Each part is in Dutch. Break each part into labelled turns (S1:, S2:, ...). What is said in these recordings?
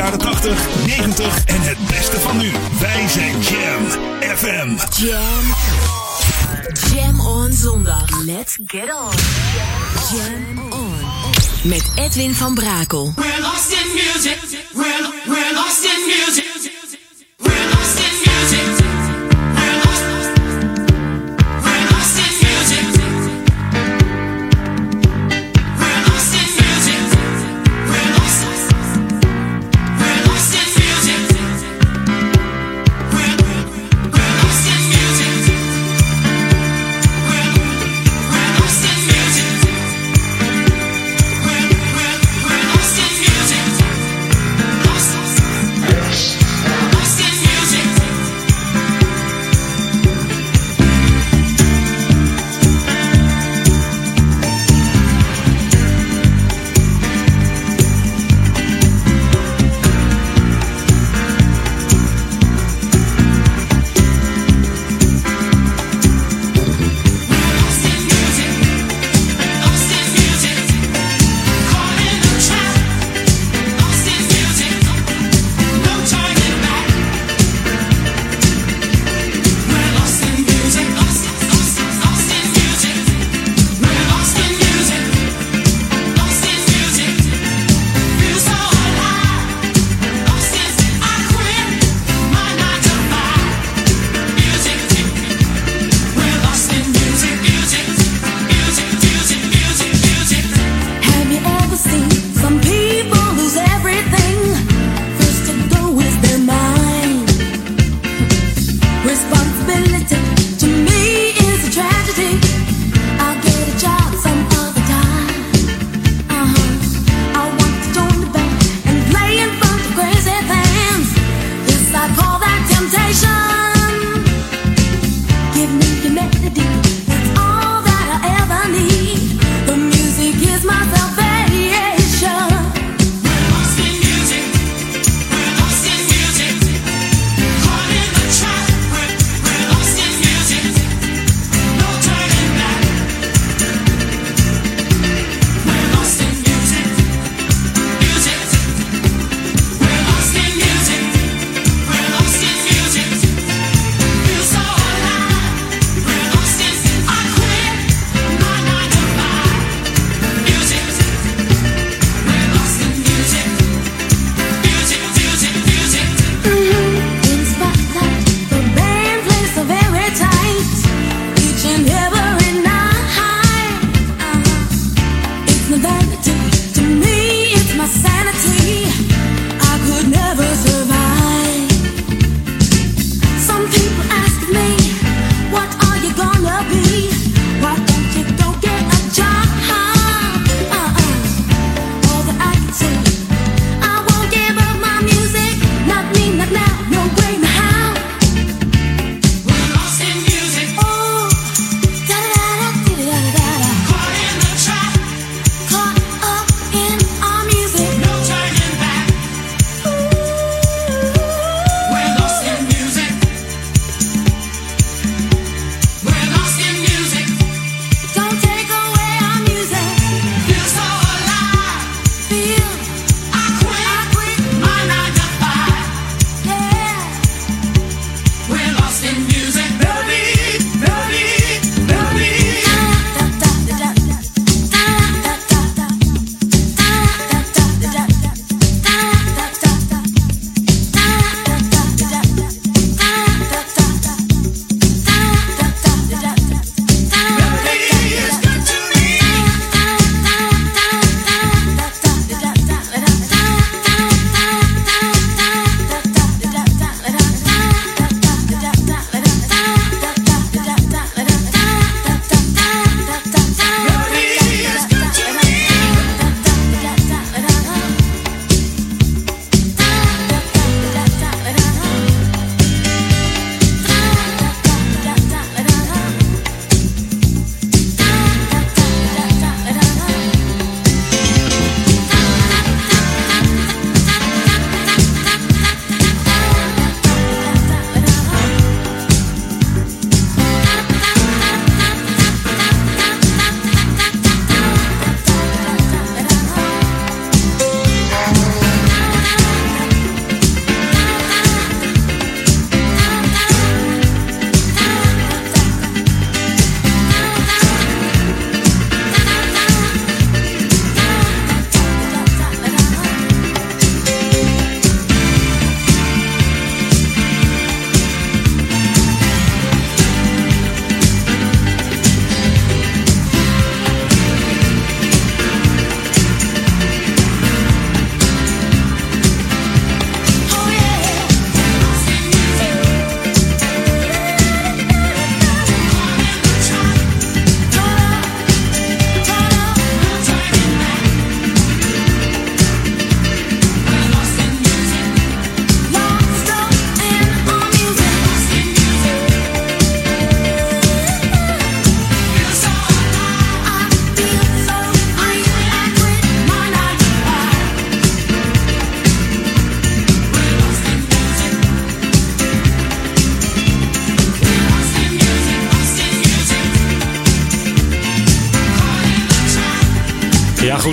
S1: jaren 80, 90 en het beste van nu. Wij zijn Jam FM.
S2: Jam. Jam on zondag. Let's get on. Jam on. Met Edwin van Brakel.
S3: We're lost in music. We're, we're lost in music.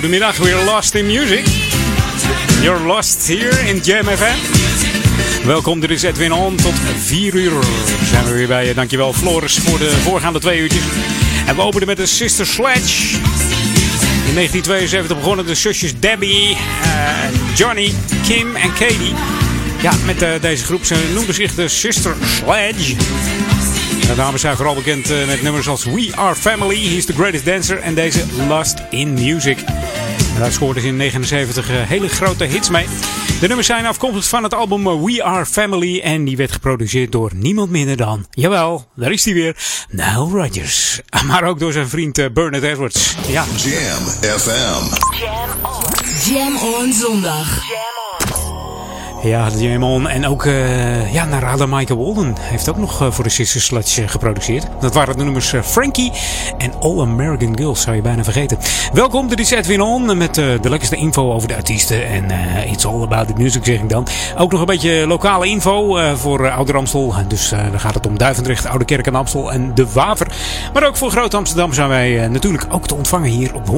S4: Goedemiddag. We're lost in music. You're lost here in Jam FM. Welkom, dit is Edwin On. Tot 4 uur zijn we weer bij je. Dankjewel Floris voor de voorgaande twee uurtjes. En we openen met de Sister Sledge. In 1972 begonnen de zusjes Debbie, eh, Johnny, Kim en Katie. Ja, met eh, deze groep. Ze noemden zich de Sister Sledge. De dames zijn vooral bekend eh, met nummers als We Are Family, He's the Greatest Dancer en deze Lost in Music. En daar scoorden ze in 79 eh, hele grote hits mee. De nummers zijn afkomstig van het album eh, We Are Family en die werd geproduceerd door niemand minder dan, jawel, daar is hij weer, Nile Rodgers. Maar ook door zijn vriend eh, Bernard Edwards. Ja,
S5: Jam FM.
S2: Jam on zondag.
S4: Ja, de Jam On. En ook uh, ja, Narada Michael Walden heeft ook nog uh, voor de Sister Sledge geproduceerd. Dat waren de nummers Frankie en All American Girls, zou je bijna vergeten. Welkom, dit is Edwin On met de lekkerste info over de artiesten. En it's all about the music, zeg ik dan. Ook nog een beetje lokale info voor Ouder Amstel. Dus dan gaat het om Duivendrecht, Oude Kerk en Amstel en De Waver. Maar ook voor Groot Amsterdam zijn wij natuurlijk ook te ontvangen hier op 104.9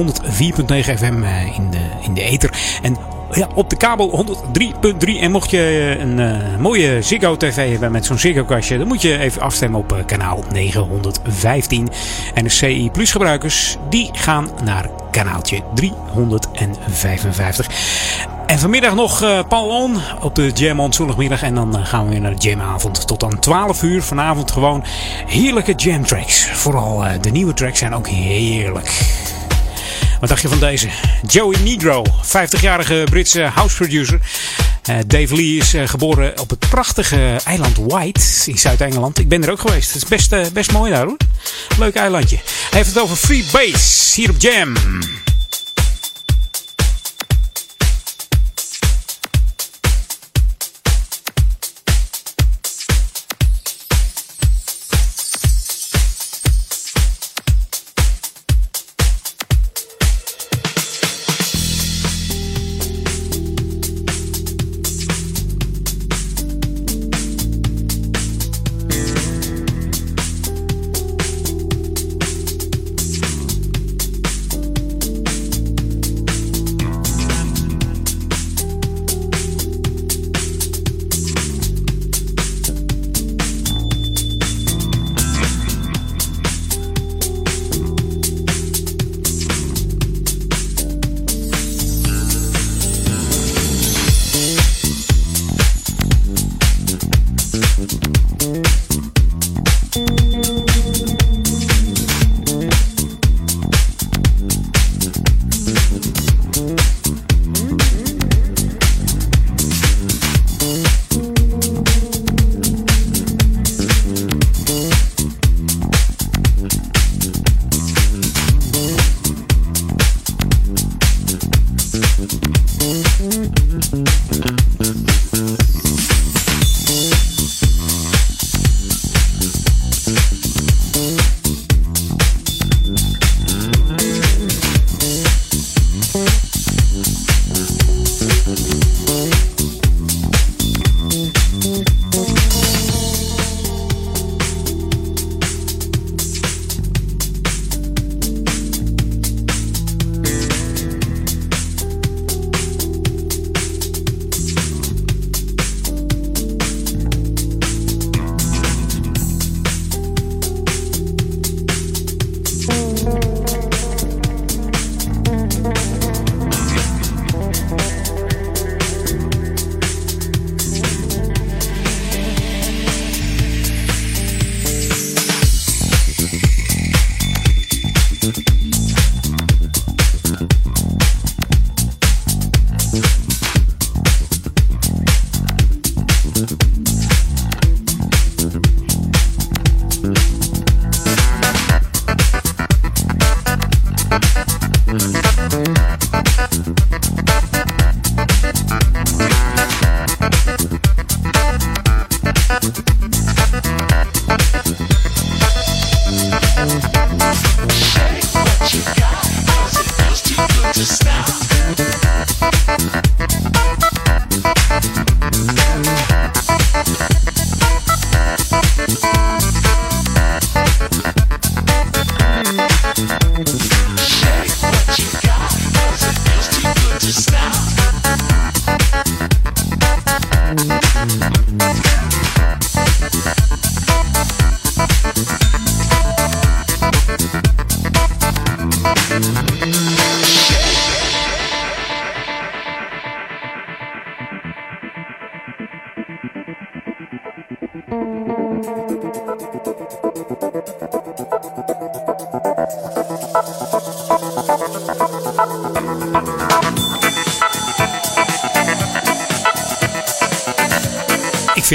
S4: FM in, de, in de ether. En ja, op de kabel 103.3. En mocht je een uh, mooie Ziggo TV hebben met zo'n Ziggo kastje, dan moet je even afstemmen op uh, kanaal 915. En de CI Plus gebruikers, die gaan naar kanaaltje 355. En vanmiddag nog uh, Paul On op de Jam On zondagmiddag. En dan gaan we weer naar de Jamavond tot aan 12 uur. Vanavond gewoon heerlijke jam tracks. Vooral de nieuwe tracks zijn ook heerlijk. Wat dacht je van deze? Joey Negro, 50-jarige Britse house producer. Uh, Dave Lee is uh, geboren op het prachtige eiland White in Zuid-Engeland. Ik ben er ook geweest. Het is best, uh, best mooi daar hoor. Leuk eilandje. Hij heeft het over free bass hier op Jam.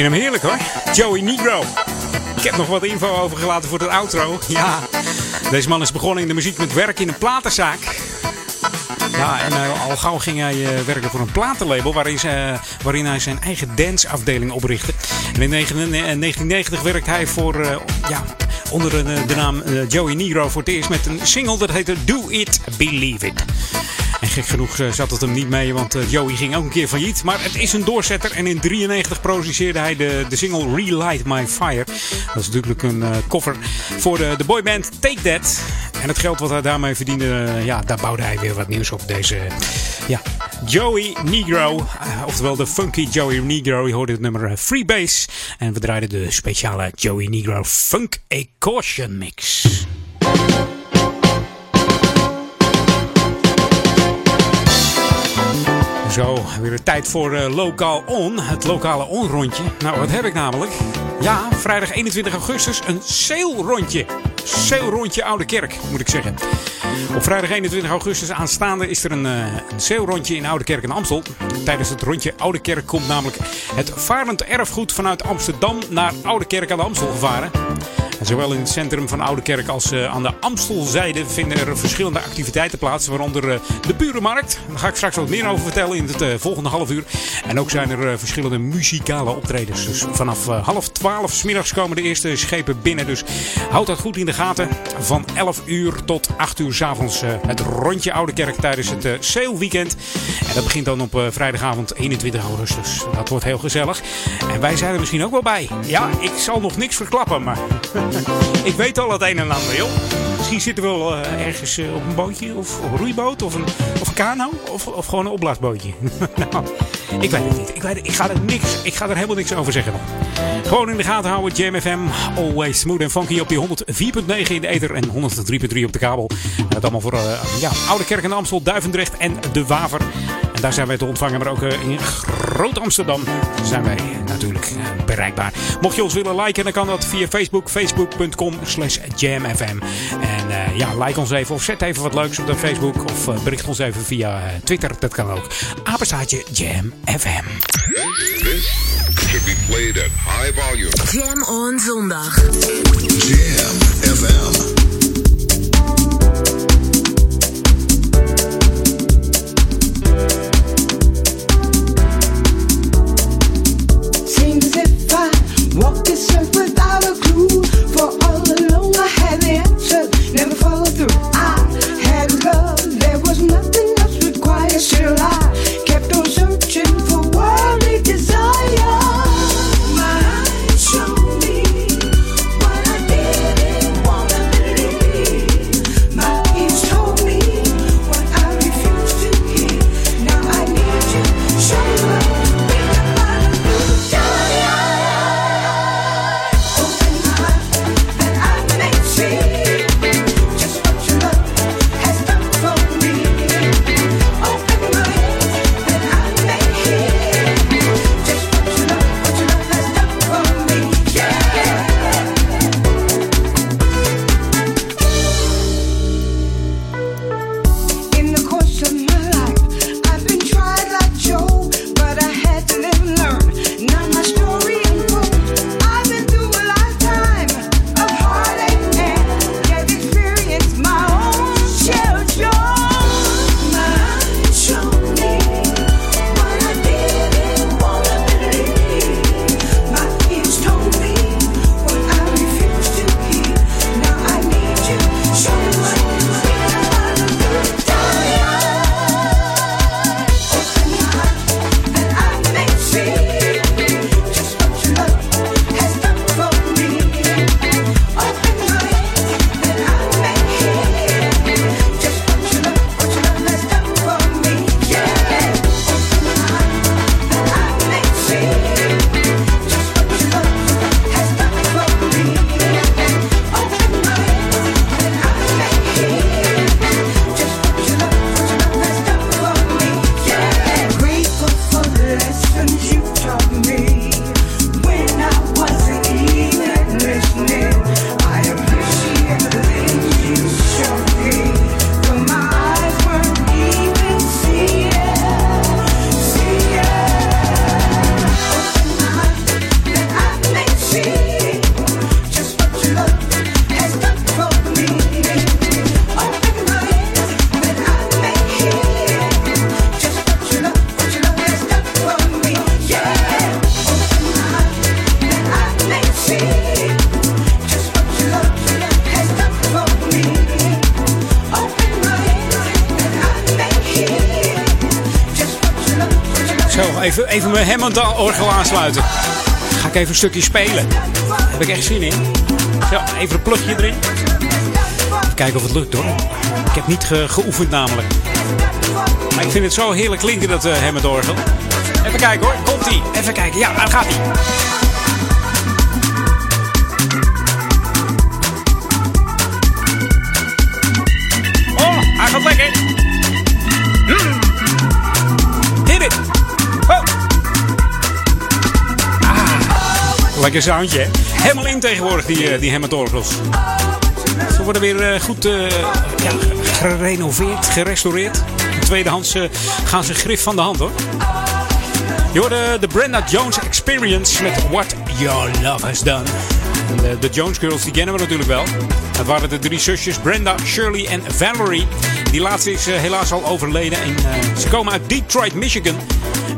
S4: Vind hem heerlijk hoor. Joey Negro. Ik heb nog wat info overgelaten voor de outro. Ja, deze man is begonnen in de muziek met werk in een platenzaak. Ja, en eh, al gauw ging hij eh, werken voor een platenlabel waarin, ze, waarin hij zijn eigen danceafdeling oprichtte. En in 1990 werkte hij voor, ja, onder de, de naam Joey Negro voor het eerst met een single dat heette Do It, Believe It. Gek genoeg eh, zat het hem niet mee, want eh, Joey ging ook een keer failliet. Maar het is een doorzetter en in 93 produceerde hij de, de single Relight My Fire. Dat is natuurlijk een eh, cover voor de, de boyband Take That. En het geld wat hij daarmee verdiende, ja, daar bouwde hij weer wat nieuws op. Deze, ja, Joey Negro, oftewel de funky Joey Negro. Je hoorde het nummer Freebase. En we draaiden de speciale Joey Negro Funk A Caution Mix. Zo, weer tijd voor eh, Lokaal On, het lokale on-rondje. Nou, wat heb ik namelijk? Ja, vrijdag 21 augustus een sailrondje. Sailrondje Oude Kerk, moet ik zeggen. Op vrijdag 21 augustus aanstaande is er een, eh, een sailrondje in Oude Kerk in Amstel. Tijdens het rondje Oude Kerk komt namelijk het varend erfgoed vanuit Amsterdam naar Oude Kerk aan de Amstel gevaren. Zowel in het centrum van Oude Kerk als eh, aan de Amstelzijde vinden er verschillende activiteiten plaats. Waaronder eh, de Burenmarkt. Daar ga ik straks wat meer over vertellen in het eh, volgende half uur. En ook zijn er verschillende muzikale optredens. Dus vanaf half twaalf 's middags komen de eerste schepen binnen. Dus houd dat goed in de gaten. Van 11 uur tot 8 uur 's avonds eh, het rondje Oude Kerk tijdens het eh Sail Weekend. En dat begint dan op vrijdagavond 21 augustus. Dat wordt heel gezellig. En wij zijn er misschien ook wel bij. Ja, ik zal nog niks verklappen, maar ik weet al het een en ander, joh. Misschien zitten we wel eh, ergens eh, op een bootje of een roeiboot of een, of kano of, of gewoon een opblaasbootje. nou, ik weet het niet. Ik, weet, ik, ga er niks, ik ga er helemaal niks over zeggen. Gewoon in de gaten houden, Jam FM. Always smooth en funky op die 104.9 in de ether en 103.3 op de kabel. En dat allemaal voor eh, ja, Oude Kerk en Amstel, Duivendrecht en De Waver. Daar zijn wij te ontvangen, maar ook eh, in Groot Amsterdam zijn wij natuurlijk eh, bereikbaar. Mocht je ons willen liken, dan kan dat via Facebook, facebook.com slash jamfm. En eh, ja, like ons even of zet even wat leuks op de Facebook of bericht ons even via eh, Twitter, dat kan ook. Apenstaartje Jam FM.
S6: This should be played at high volume.
S2: Jam on zondag.
S5: Jam FM.
S7: Still I
S4: Hammond-orgel aansluiten. Ga ik even een stukje spelen. Daar heb ik echt zin in. Zo, even een plugje erin. Even kijken of het lukt hoor. Ik heb niet ge- geoefend namelijk. Maar ik vind het zo heerlijk klinken, dat uh, Hammond-orgel. Even kijken hoor, komt ie. Even kijken, ja, daar gaat hij. Lekker soundje? Helemaal in tegenwoordig, die, eh, die Hammond-orgels. Ze worden weer eh, goed eh, ja, gerenoveerd, gerestaureerd. Tweedehands eh, gaan ze grif van de hand, hoor. Je hoorde de Brenda Jones Experience met What Your Love Has Done. De, Jones Girls, die kennen we natuurlijk wel. Dat waren de drie zusjes Brenda, Shirley en Valerie. Die laatste is helaas al overleden. En ze komen uit Detroit, Michigan.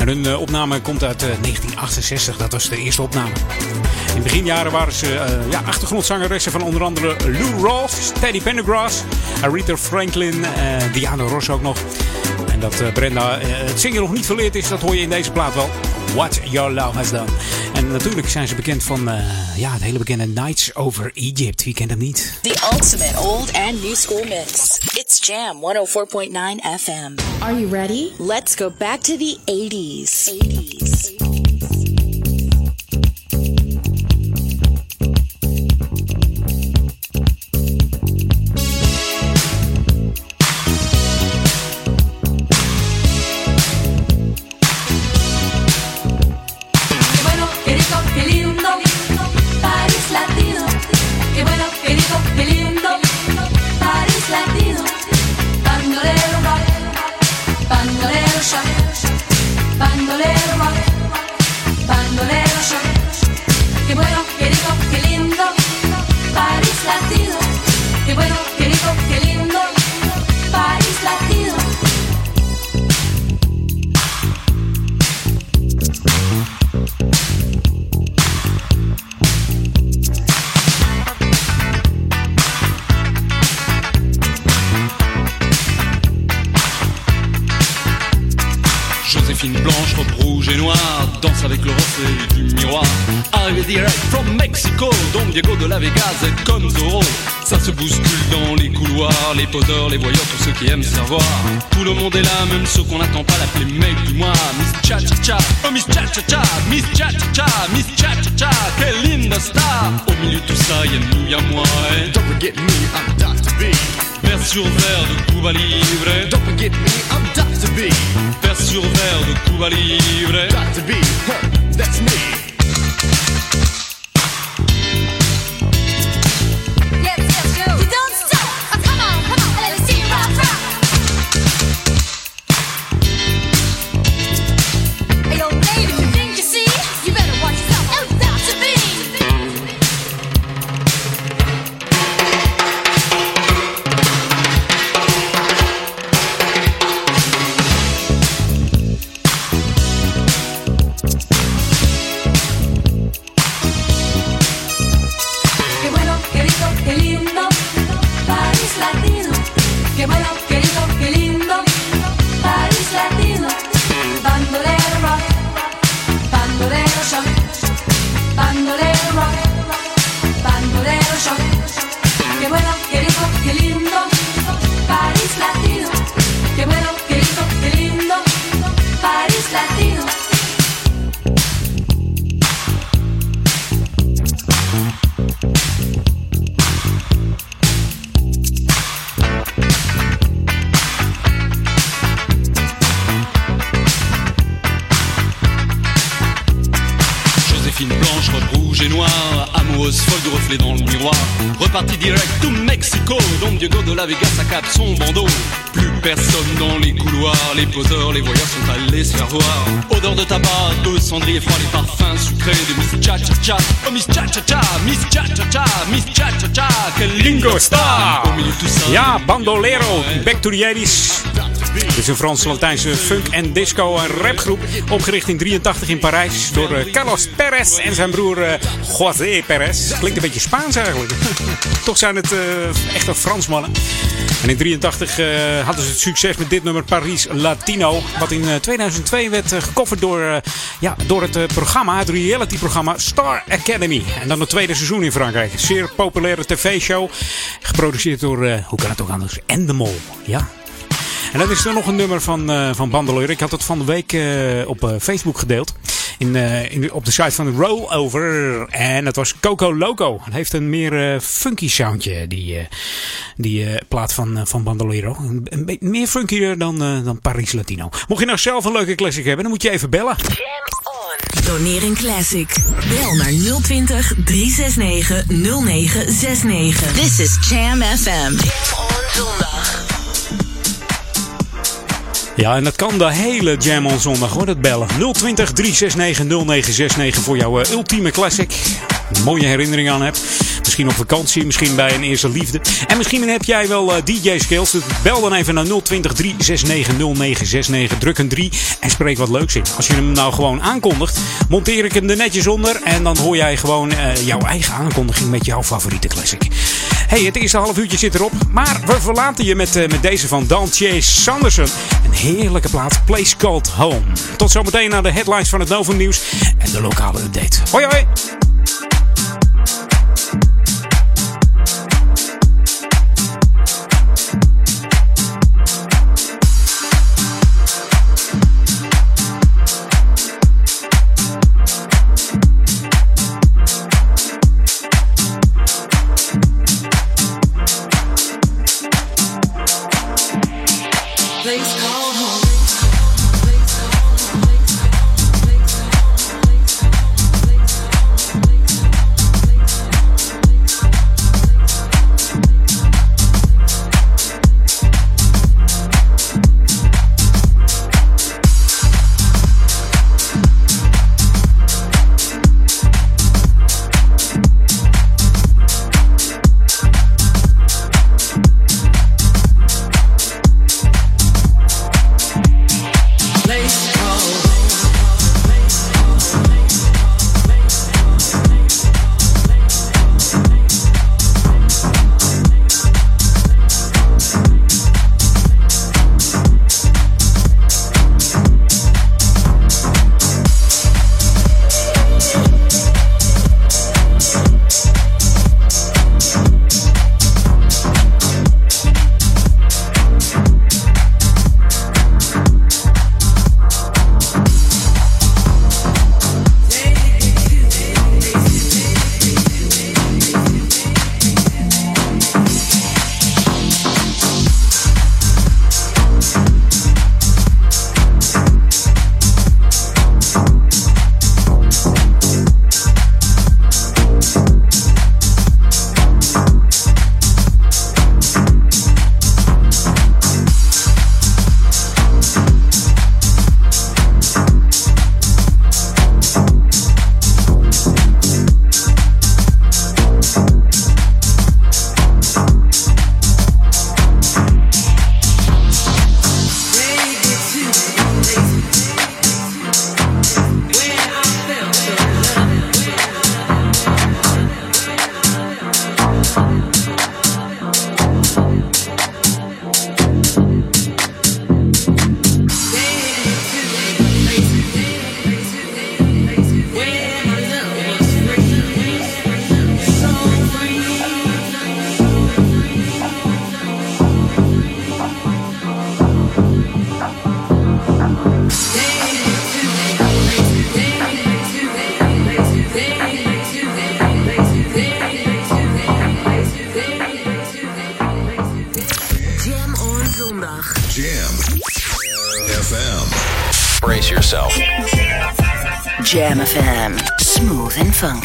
S4: Hun eh, opname komt uit eh, 1968. Dat was de eerste opname. In beginjaren waren ze eh, ja, achtergrondzangeressen van onder andere Lou Rawls, Teddy Pendergrass, Aretha Franklin, eh, Diana Ross ook nog. En dat eh, Brenda eh, het zingen nog niet verleerd is, dat hoor je in deze plaat wel. What Your Love Has Done. En natuurlijk zijn ze bekend van eh, ja, het hele bekende Nights Over Egypt. Wie kent hem niet?
S2: The ultimate old and new school mix. It's Jam 104.9 FM.
S8: Are you ready?
S2: Let's go back to the 80s. 80s.
S9: Les poseurs, les voyeurs, tous ceux qui aiment savoir. Tout le monde est là, même ceux qu'on n'attend pas l'appeler mec du mois. Miss Cha Cha Cha, oh Miss Cha Cha Cha, Miss Cha Cha Cha, Miss Cha Cha Cha, quelle linda star. Au milieu de tout ça, y'a nous, y'a moi. Et... Don't forget me, I'm Dr. B. Verre sur verre de Cuba Libre. Don't forget me, I'm Dr. B. Verre sur verre de Cuba Libre. Dr. B, huh, that's me. Les poseurs, les voyeurs sont allés se faire voir. Odeur de tabac, de cendrier froid, les parfums sucrés de Miss Cha Cha Cha. Oh Miss Cha Cha Cha, Miss Cha Cha Cha, Miss Cha Cha Cha, quel
S4: Lingo Star.
S9: Au milieu de tout ça,
S4: Ja, Bandolero, back to the 80s. Dit is een Frans-Latijnse funk- en disco- en rapgroep. Opgericht in 83 in Parijs door eh, Carlos Perez en zijn broer eh, José Perez. Klinkt een beetje Spaans eigenlijk. Toch zijn het eh, echte Fransmannen. En in 83 eh, hadden ze het succes met dit nummer Paris Latino. Wat in eh, 2002 werd uh, gecoverd door, uh, ja, door het uh, programma, het reality-programma Star Academy. En dan het tweede seizoen in Frankrijk. Zeer populaire tv-show. Geproduceerd door, uh, hoe kan het ook anders, Endemol. Ja, en dan is er nog een nummer van, uh, van Bandelier. Ik had het van de week uh, op uh, Facebook gedeeld. In, op de site van Rollover. En het was Coco Loco. Het heeft een meer funky soundje, die, die plaat van, van Bandolero. Een, meer funkier dan, dan Paris Latino. Mocht je nou zelf een leuke classic hebben, dan moet je even bellen.
S2: Doneer een classic. Bel naar 020 369 0969.
S8: This is Jam FM.
S2: Jam on zondag.
S4: Ja, en dat kan de hele Jam on zondag hoor, dat bellen. 020 369 0969 voor jouw uh, ultieme classic. Mooie herinnering aan hebt. Misschien op vakantie, misschien bij een eerste liefde. En misschien heb jij wel uh, DJ-skills. Dus bel dan even naar 020 369 0969. Druk een 3 en spreek wat leuks in. Als je hem nou gewoon aankondigt, monteer ik hem er netjes onder. En dan hoor jij gewoon uh, jouw eigen aankondiging met jouw favoriete classic. Hey, het eerste half uurtje zit erop. Maar we verlaten je met, uh, met deze van Dantje Sanderson. Een heerlijke plaat, Place Called Home. Tot zometeen naar de headlines van het Novum Nieuws en de lokale update. Hoi hoi!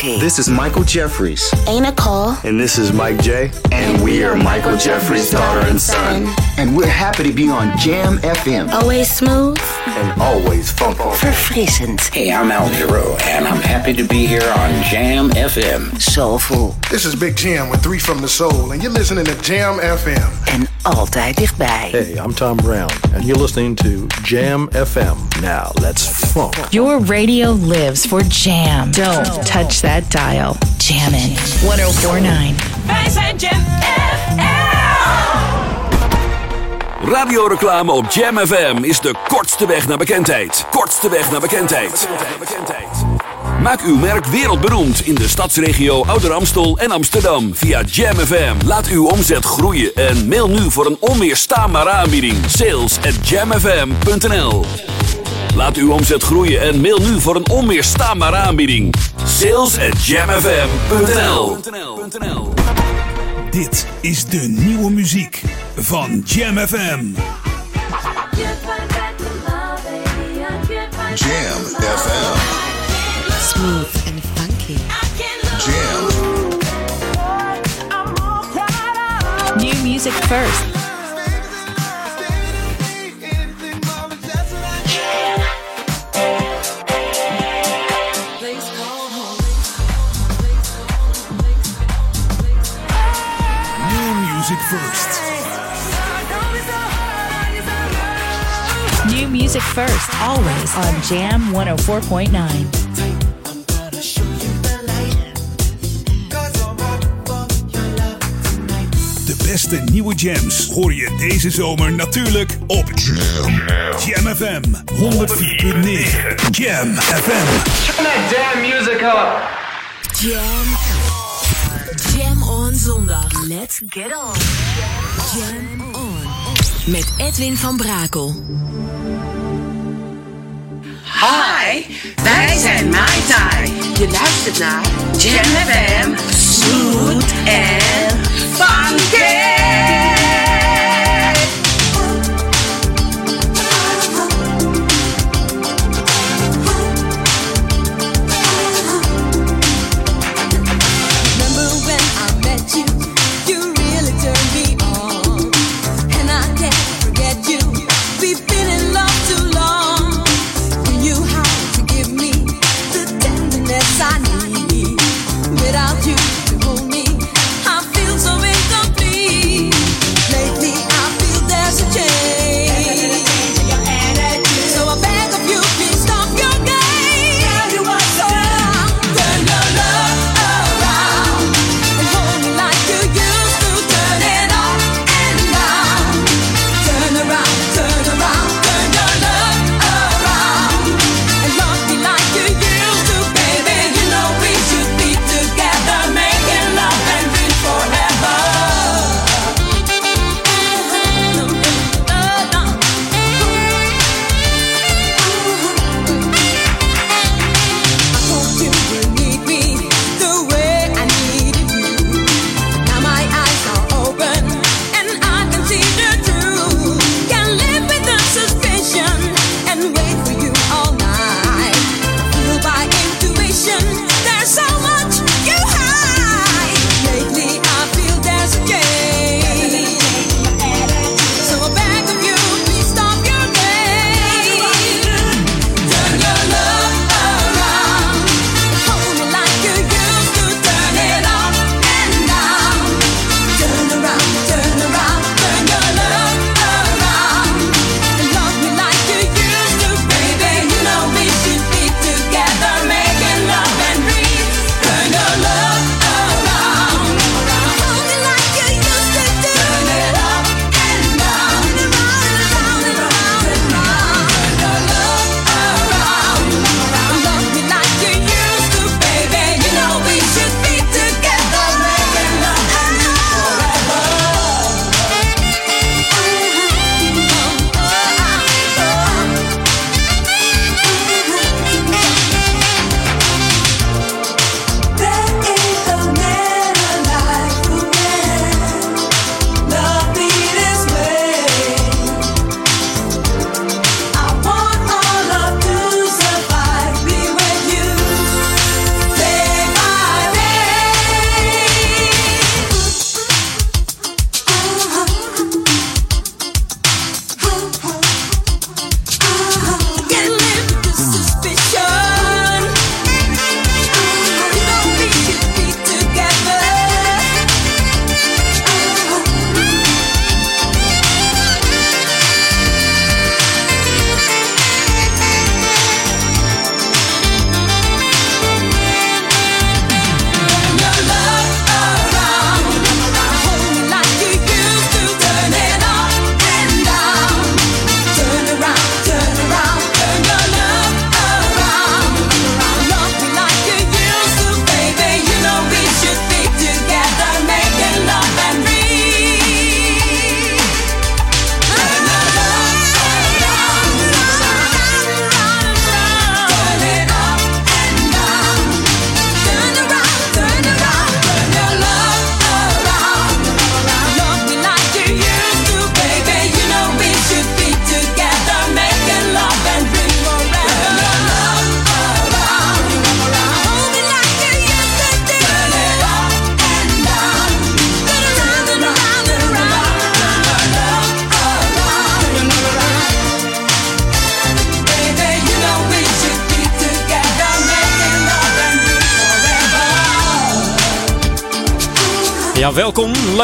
S8: And.
S10: This is Michael Jeffries.
S11: Ain't Nicole.
S10: And this is Mike J. And, and we are Michael Jeffries' daughter and son.
S11: son.
S10: And we're happy to be on Jam FM.
S11: Always smooth.
S12: and always funky.
S8: Verfrissend.
S10: Hey, I'm Al Giro, and I'm happy to be here on Jam FM.
S8: Soulful.
S13: This is Big Jam with Three from the Soul, and you're listening to Jam FM.
S8: En altijd dichtbij.
S14: Hey, I'm Tom Brown, and you're listening to Jam FM. Now, let's funk.
S15: Your radio lives for Jam. Don't touch that dial. Jammin'. 1049.
S16: Wij zijn Jam
S17: Radioreclame op Jam FM is de kortste weg naar bekendheid. Kortste weg naar bekendheid. Maak uw merk wereldberoemd in de stadsregio Ouder Amstel en Amsterdam via Jam FM. Laat uw omzet groeien en mail nu voor een onweerstaanbare aanbieding. Sales at jamfm.nl Laat uw omzet groeien en mail nu voor een onweerstaanbare aanbieding. Sales at jamfm.nl
S1: Dit is de nieuwe muziek van Jam FM.
S6: Jam FM.
S2: Smooth and funky.
S6: Jam.
S15: New music first.
S1: Music first.
S15: New music first. Always on Jam 104.9.
S1: De beste nieuwe jams hoor je deze zomer natuurlijk op Jam, Jam FM 104.9. Jam FM.
S16: Turn that damn music up.
S2: Jam. Zondag. Let's get on. Jam on. Met Edwin van Brakel.
S3: Hi, wij zijn Mai Tai. Je luistert naar Jam FM, smooth en funky.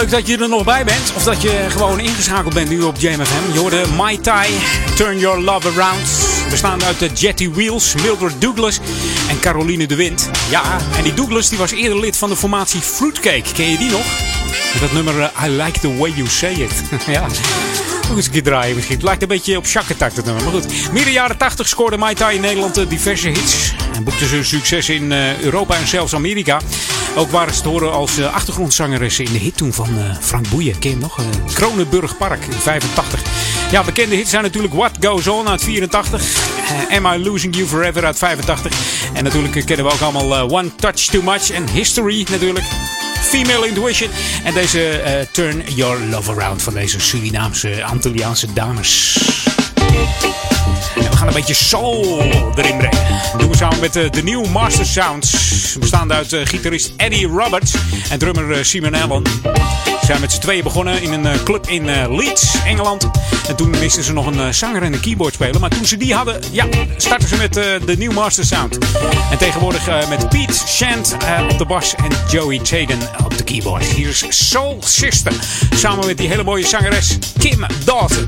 S4: Dat je er nog bij bent. Of dat je gewoon ingeschakeld bent nu op JMFM. Je hoorde Mai Tai, Turn Your Love Around. Bestaande uit de Jetty Wheels, Mildred Douglas en Caroline de Wind. Ja, en die Douglas die was eerder lid van de formatie Fruitcake. Ken je die nog? Met dat nummer eh, I Like The Way You Say It. ja. Ook eens een keer draaien misschien. Het lijkt een beetje op Shakatak dat nummer. Maar goed. Midden jaren 80 scoorde Mai Tai in Nederland eh, diverse hits. En boekte ze succes in eh, Europa en zelfs Amerika. Ook waren ze te horen als eh, achtergrondzangeres in de hit toen van eh, Frank Boeien. Ken nog? Eh, Kronenburg Park in 85. Ja, bekende hits zijn natuurlijk What Goes On uit 84. eh, Am I Losing You Forever uit 85. En natuurlijk kennen we ook allemaal One Touch Too Much en History natuurlijk. Female Intuition. En deze Turn Your Love Around van deze Surinaamse, Antilliaanse dames. Een beetje soul erin brengen. Dat doen we samen met eh, de New Master Sounds. Bestaande uit eh, gitarist Eddie Roberts en drummer eh, Simon Allen. Ze zijn met z'n tweeën begonnen in een club in Leeds, Engeland. En toen misten ze nog een zanger en een keyboardspeler. Maar toen ze die hadden, ja, startten ze met de New Master Sound. En tegenwoordig met Pete Shant op de bas en Joey Chaden op de keyboard. Hier is Soul Sister. Samen met die hele mooie zangeres Kim Dalton.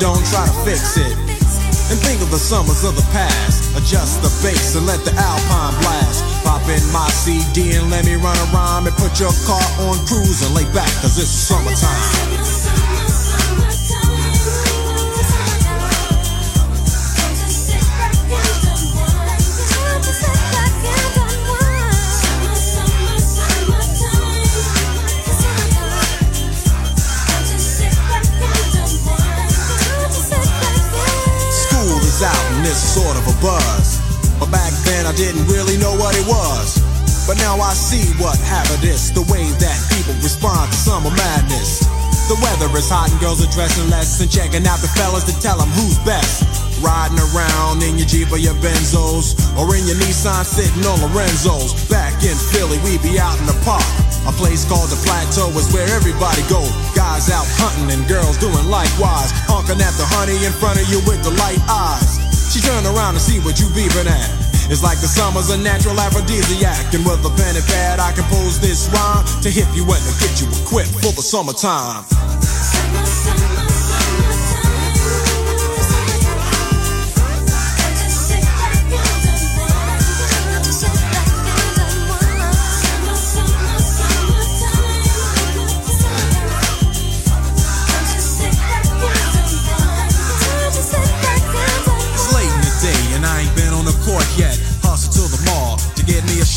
S18: Don't try to fix it. And think of the summers of the past. Adjust the bass and let the alpine blast. Pop in my CD and let me run around and put your car on cruise and lay back, cause it's summertime. Didn't really know what it was. But now I see what happened the way that people respond to summer madness. The weather is hot and girls are dressing less and checking out the fellas to tell them who's best. Riding around in your Jeep or your Benzos or in your Nissan sitting on Lorenzo's. Back in Philly, we be out in the park. A place called the Plateau is where everybody go. Guys out hunting and girls doing likewise. Honking at the honey in front of you with the light eyes. She turn around to see what you beeping at. It's like the summer's a natural aphrodisiac. And with a pen and pad, I compose this rhyme to hit you and to get you equipped for the summertime.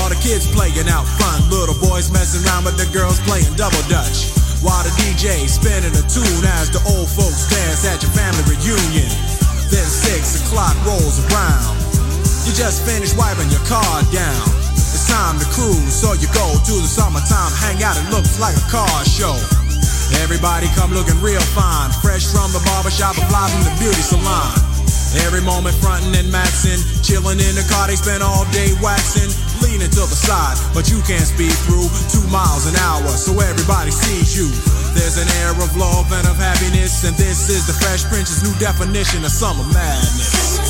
S18: All the kids playing out front, little boys messing around with the girls playing double dutch. While the DJ spinning a tune as the old folks dance at your family reunion. Then six o'clock rolls around. You just finished wiping your car down. It's time to cruise, so you go to the summertime hangout. It looks like a car show. Everybody come looking real fine, fresh from the barbershop, or fly from the beauty salon. Every moment frontin' and maxin', chillin' in the car, they spend all day waxing, leaning to the side, but you can't speed through two miles an hour, so everybody sees you. There's an air of love and of happiness, and this is the Fresh Prince's new definition of summer madness.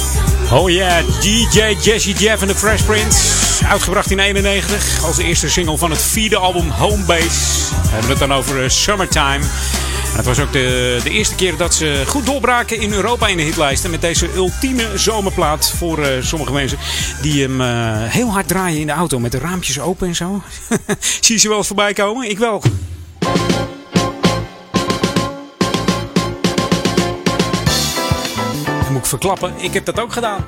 S4: Oh ja, DJ Jesse Jeff en de Fresh Prince. Uitgebracht in 91 als eerste single van het vierde album Homebase. We hebben het dan over eh, Summertime. Het was ook de, de eerste keer dat ze goed doorbraken in Europa in de hitlijsten. Met deze ultieme zomerplaat voor eh, sommige mensen die hem eh, heel hard draaien in de auto. Met de raampjes open en zo. Zie je ze wel eens voorbij komen? Ik wel. Moet ik verklappen. Ik heb dat ook gedaan.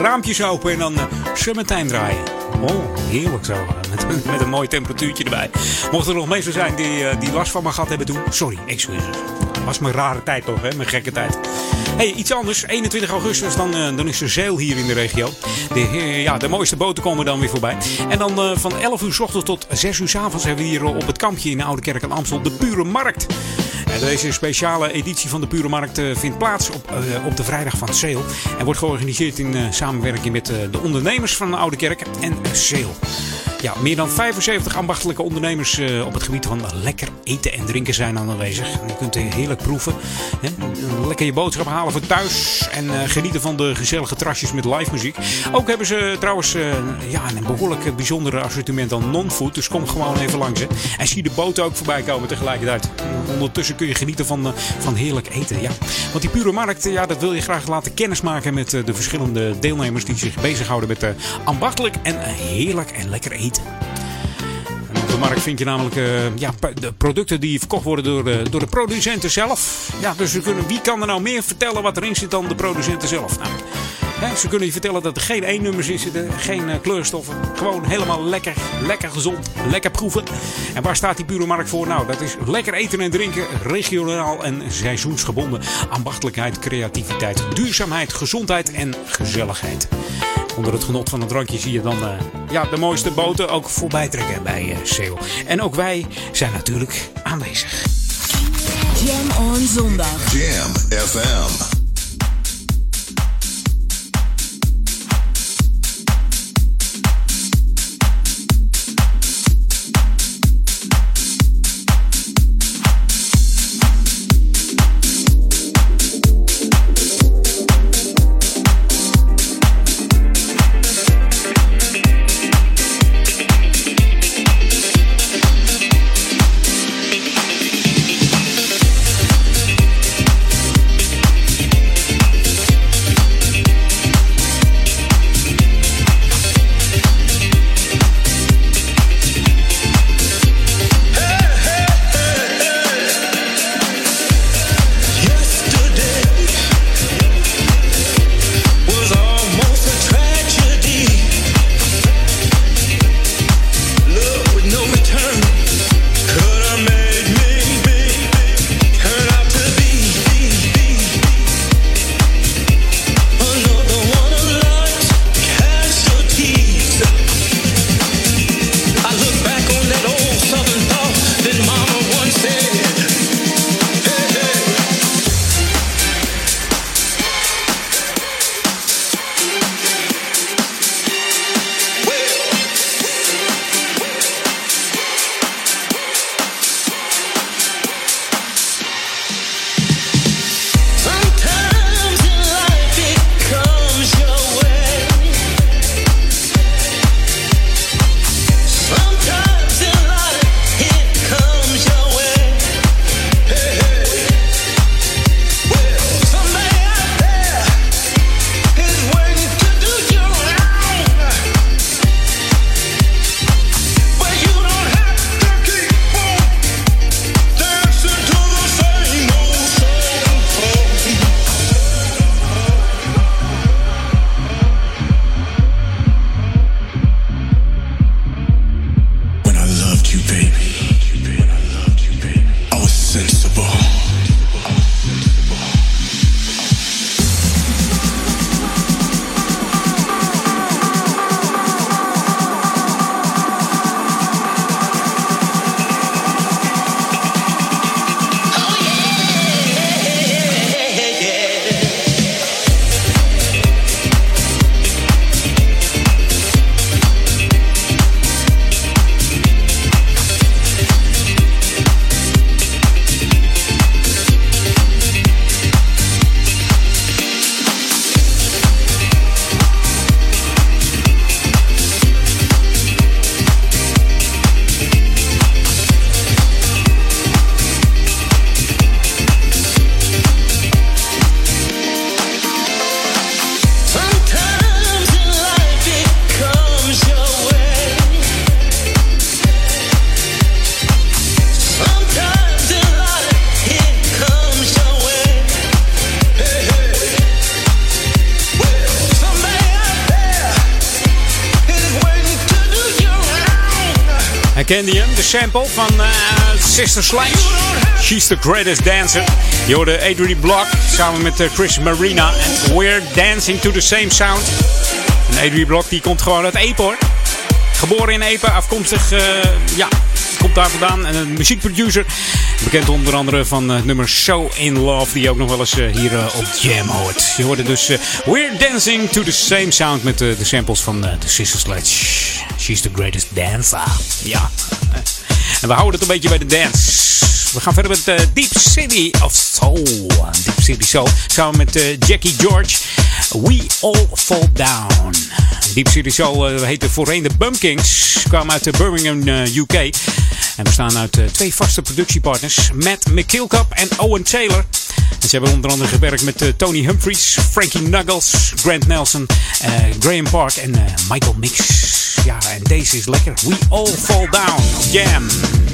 S4: Raampjes open en dan uh, draaien. Oh, heerlijk zo. Met, een mooi temperatuurtje erbij. Mochten er nog mensen zijn die, eh, die last van me gehad hebben toen. Sorry, excuses. Was mijn rare tijd toch, hè? Mijn gekke tijd. Hey, iets anders. 21 augustus, dan, eh, dan is er zeil hier in de regio. De, ja, de mooiste boten komen dan weer voorbij. En dan eh, van 11 uur s ochtends tot 6 uur s avonds hebben we hier op het kampje in de Oude Kerk aan Amstel de Pure Markt. En deze speciale editie van de Pure Markt eh, vindt plaats op, eh, op de vrijdag van Seel. En wordt georganiseerd in eh, samenwerking met eh, de ondernemers van de Oude Kerk en Seel. Ja, meer dan 75 ambachtelijke ondernemers eh, op het gebied van lekker eten en drinken zijn aanwezig. Je kunt heerlijk proeven. Hè? Lekker je boodschap halen voor thuis. En eh, genieten van de gezellige trasjes met live muziek. Ook hebben ze trouwens eh, ja, een behoorlijk eh, bijzondere assortiment aan non-food. Dus kom gewoon even langs. Hè. En zie de boten ook voorbij komen tegelijkertijd. Ondertussen kun je genieten van, eh, van heerlijk eten. Ja. Want die pure markt, ja, dat wil je graag laten kennismaken met eh, de verschillende deelnemers die zich bezighouden met eh, ambachtelijk en heerlijk en lekker eten. De markt vind je namelijk ja, de producten die verkocht worden door, de- door de producenten zelf. Ja, dus we kunnen, wie kan er nou meer vertellen wat erin zit dan de producenten zelf? Nou, ze kunnen je vertellen dat er geen E-nummers in zitten, geen eh, kleurstoffen. Gewoon helemaal lekker, lekker gezond, lekker proeven. En waar staat die pure markt voor? Nou, dat is lekker eten en drinken, regionaal en seizoensgebonden. Ambachtelijkheid, creativiteit, duurzaamheid, gezondheid en gezelligheid. Onder het genot van een drankje zie je dan eh, ja, de mooiste boten ook voorbij trekken bij eh Seel. En ook wij zijn natuurlijk aanwezig.
S2: Jam on zondag.
S5: Jam FM.
S19: Sample van eh, Sister Sledge. She's the greatest dancer. Je hoorde Adrian Block samen met eh, Chris Marina. En We're dancing to the same sound. En Adrian Block die komt gewoon uit Epe hoor. Geboren in Epe, afkomstig, eh, ja, komt daar vandaan. En een muziekproducer. Bekend onder andere van het nummer So In Love. Die ook nog wel eens hier op Jam hoort. Je hoorde dus We're Dancing to the Same Sound. Met de samples van de Sister Sledge. She's the greatest dancer. Ja. En we houden het een beetje bij de dance. We gaan verder met eh, Deep City of Soul. Deep City Soul. Samen met eh, Jackie George. We All Fall Down. Deep City Soul uh, heette voorheen de Bumpkins. Kwamen uit Birmingham, UK. En bestaan uit twee vaste productiepartners. Matt McKillcup en Owen Taylor. En ze hebben onder andere gewerkt met uh, Tony Humphries, Frankie Knuckles, Grant Nelson, uh, Graham Park en uh, Michael Mix. Ja, en deze is lekker. We All Fall Down. Jam.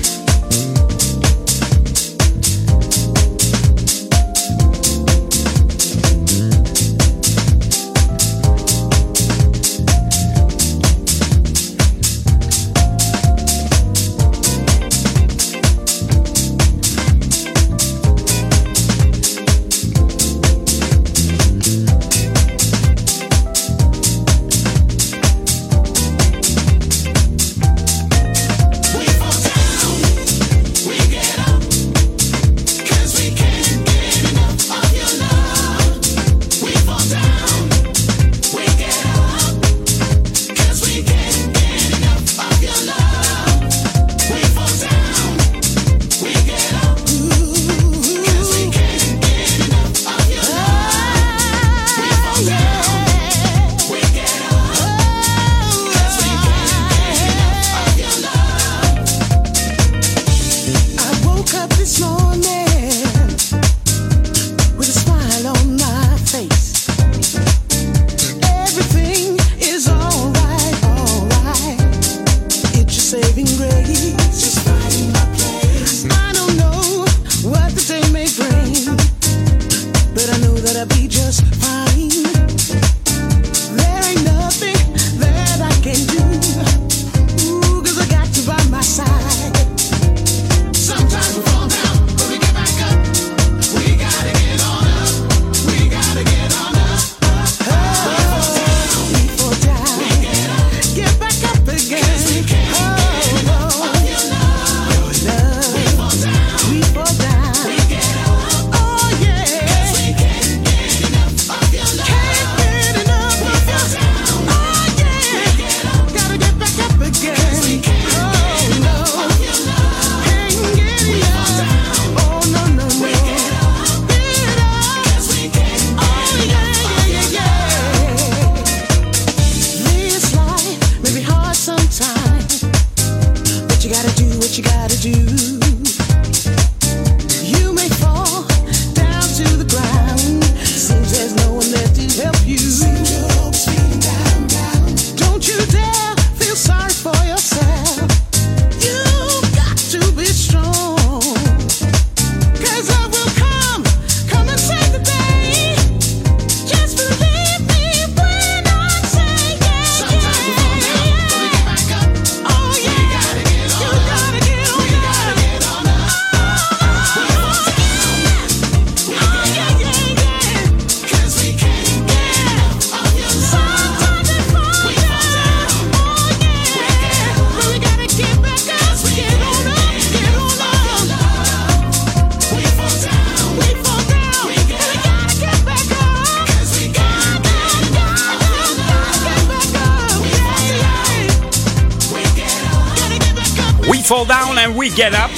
S4: Get up.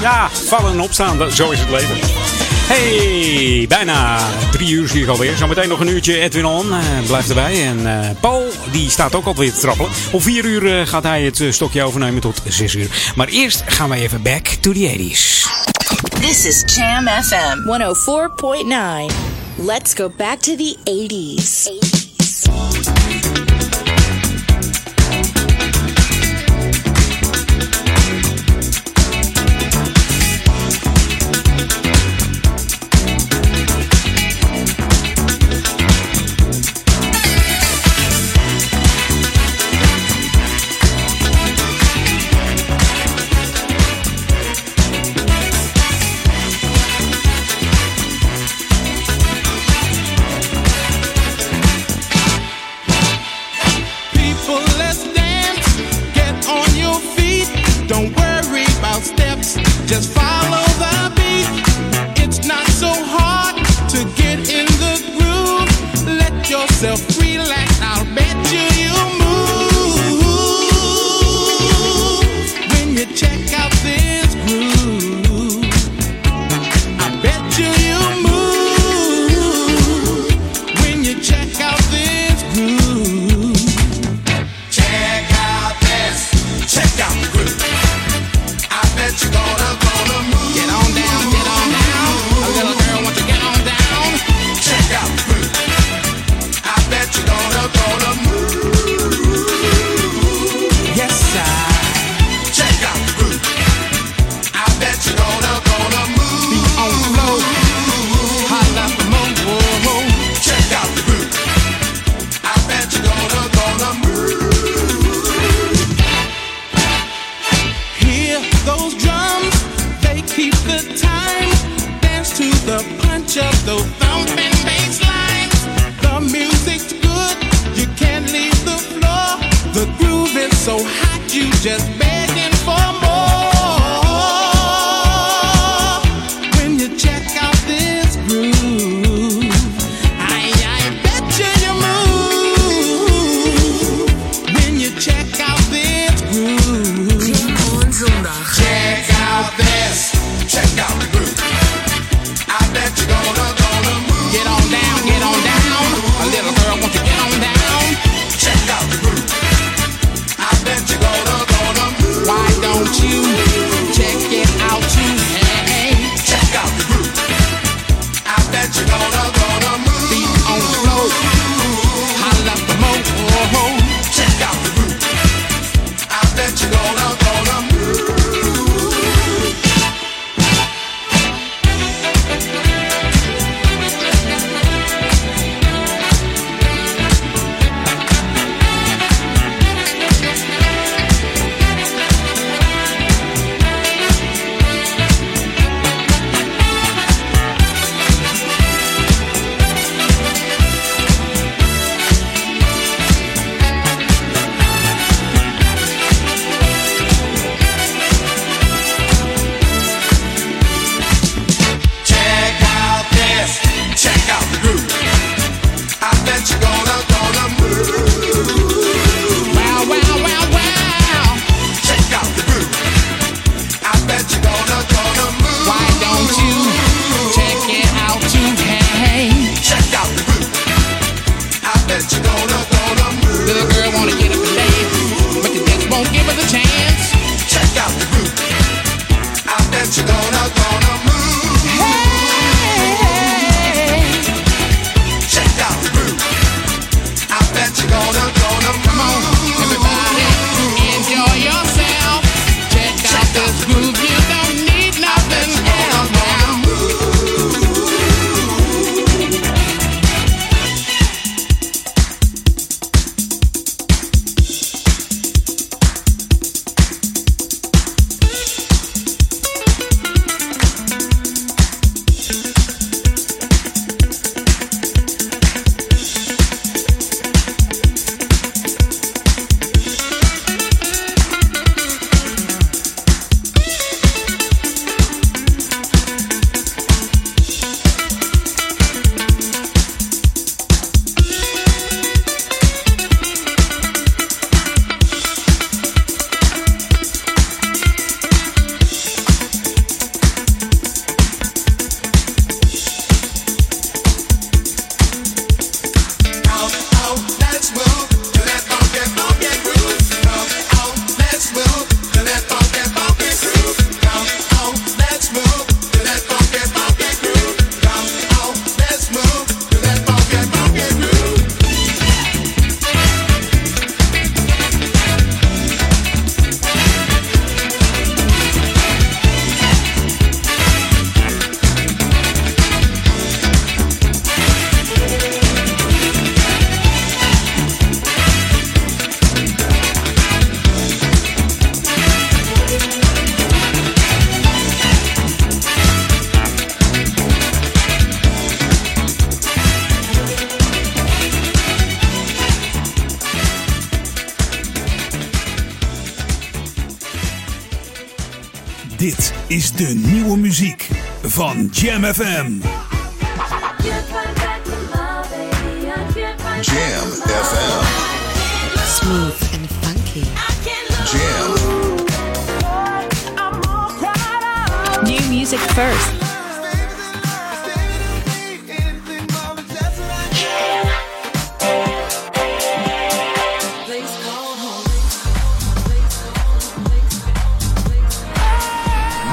S19: Ja, vallen en opstaan, dat- zo is het leven. Hey, bijna drie uur zie ik alweer. Zometeen nog een uurtje Edwin On. eh, blijft erbij. En eh, Paul, die staat ook alweer te trappelen. Om vier uur eh, gaat hij het stokje overnemen tot zes uur. Maar eerst gaan wij even back to the 80s.
S15: This is Jam FM 104.9. Let's go back to the 80s.
S1: FM.
S5: Jam FM.
S2: Smooth and funky.
S5: Jam.
S15: New music first.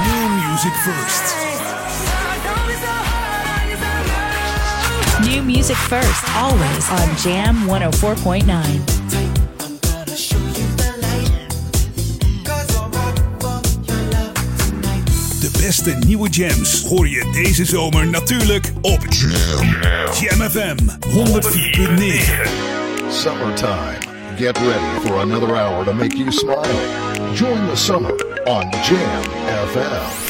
S1: New music first.
S15: New music first. Always on Jam 104.9.
S1: De beste nieuwe jams hoor je deze zomer natuurlijk op Jam, Jam FM 104.9.
S5: Summertime. Get ready for another hour to make you smile. Join the summer on Jam FM.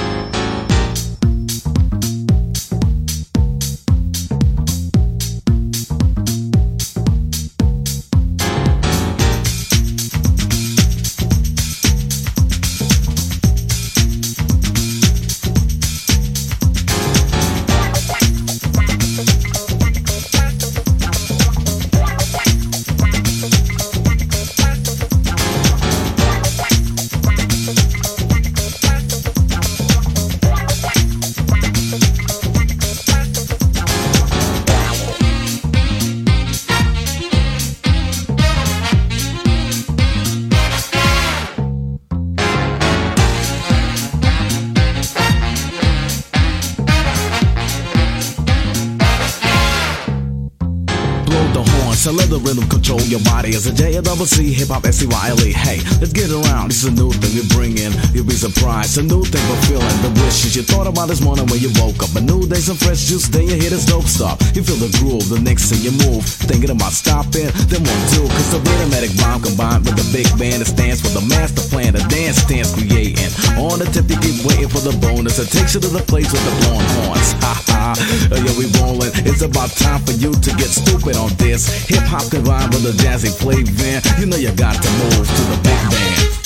S20: Double C hip hop S C Y L E. Hey, let's get around. This is a new thing we bring in. You'll be surprised. A new thing for feeling the wishes you thought about this morning when you woke up. A new day, some fresh juice. Then you hear this dope stop. You feel the groove. The next thing you move, thinking about stopping. Then one two, cause the rhythmatic rhyme combined with the big band that stands for the master plan. The dance stands creating. On the tip, you keep waiting for the bonus. It takes you to the place with the blowing horns. Ha ha. Oh, yeah, we rolling. It's about time for you to get stupid on this. Hip hop combined with a jazzy flavor. You know you got to move to the big band.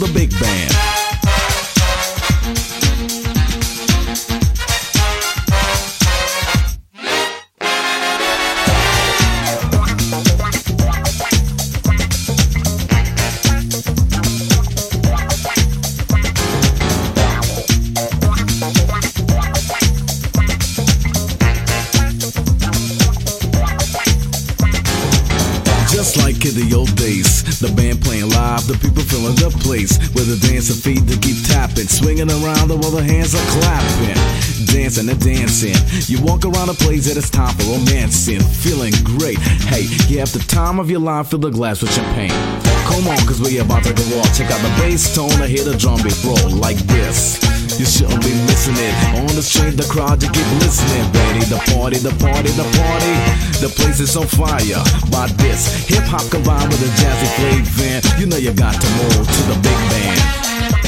S20: The big band. To swinging around while the hands are clapping, dancing and dancing. You walk around a place that is time for romancing, feeling great. Hey, you have the time of your life, fill the glass with champagne. Come on, cause we're about to go off. Check out the bass tone, I hear the drum beat roll like this. You shouldn't be missing it. On the street, the crowd, you keep listening. Ready, the party, the party, the party. The place is on fire by this. Hip hop combined with a jazzy flavor. You know you got to move to the big band.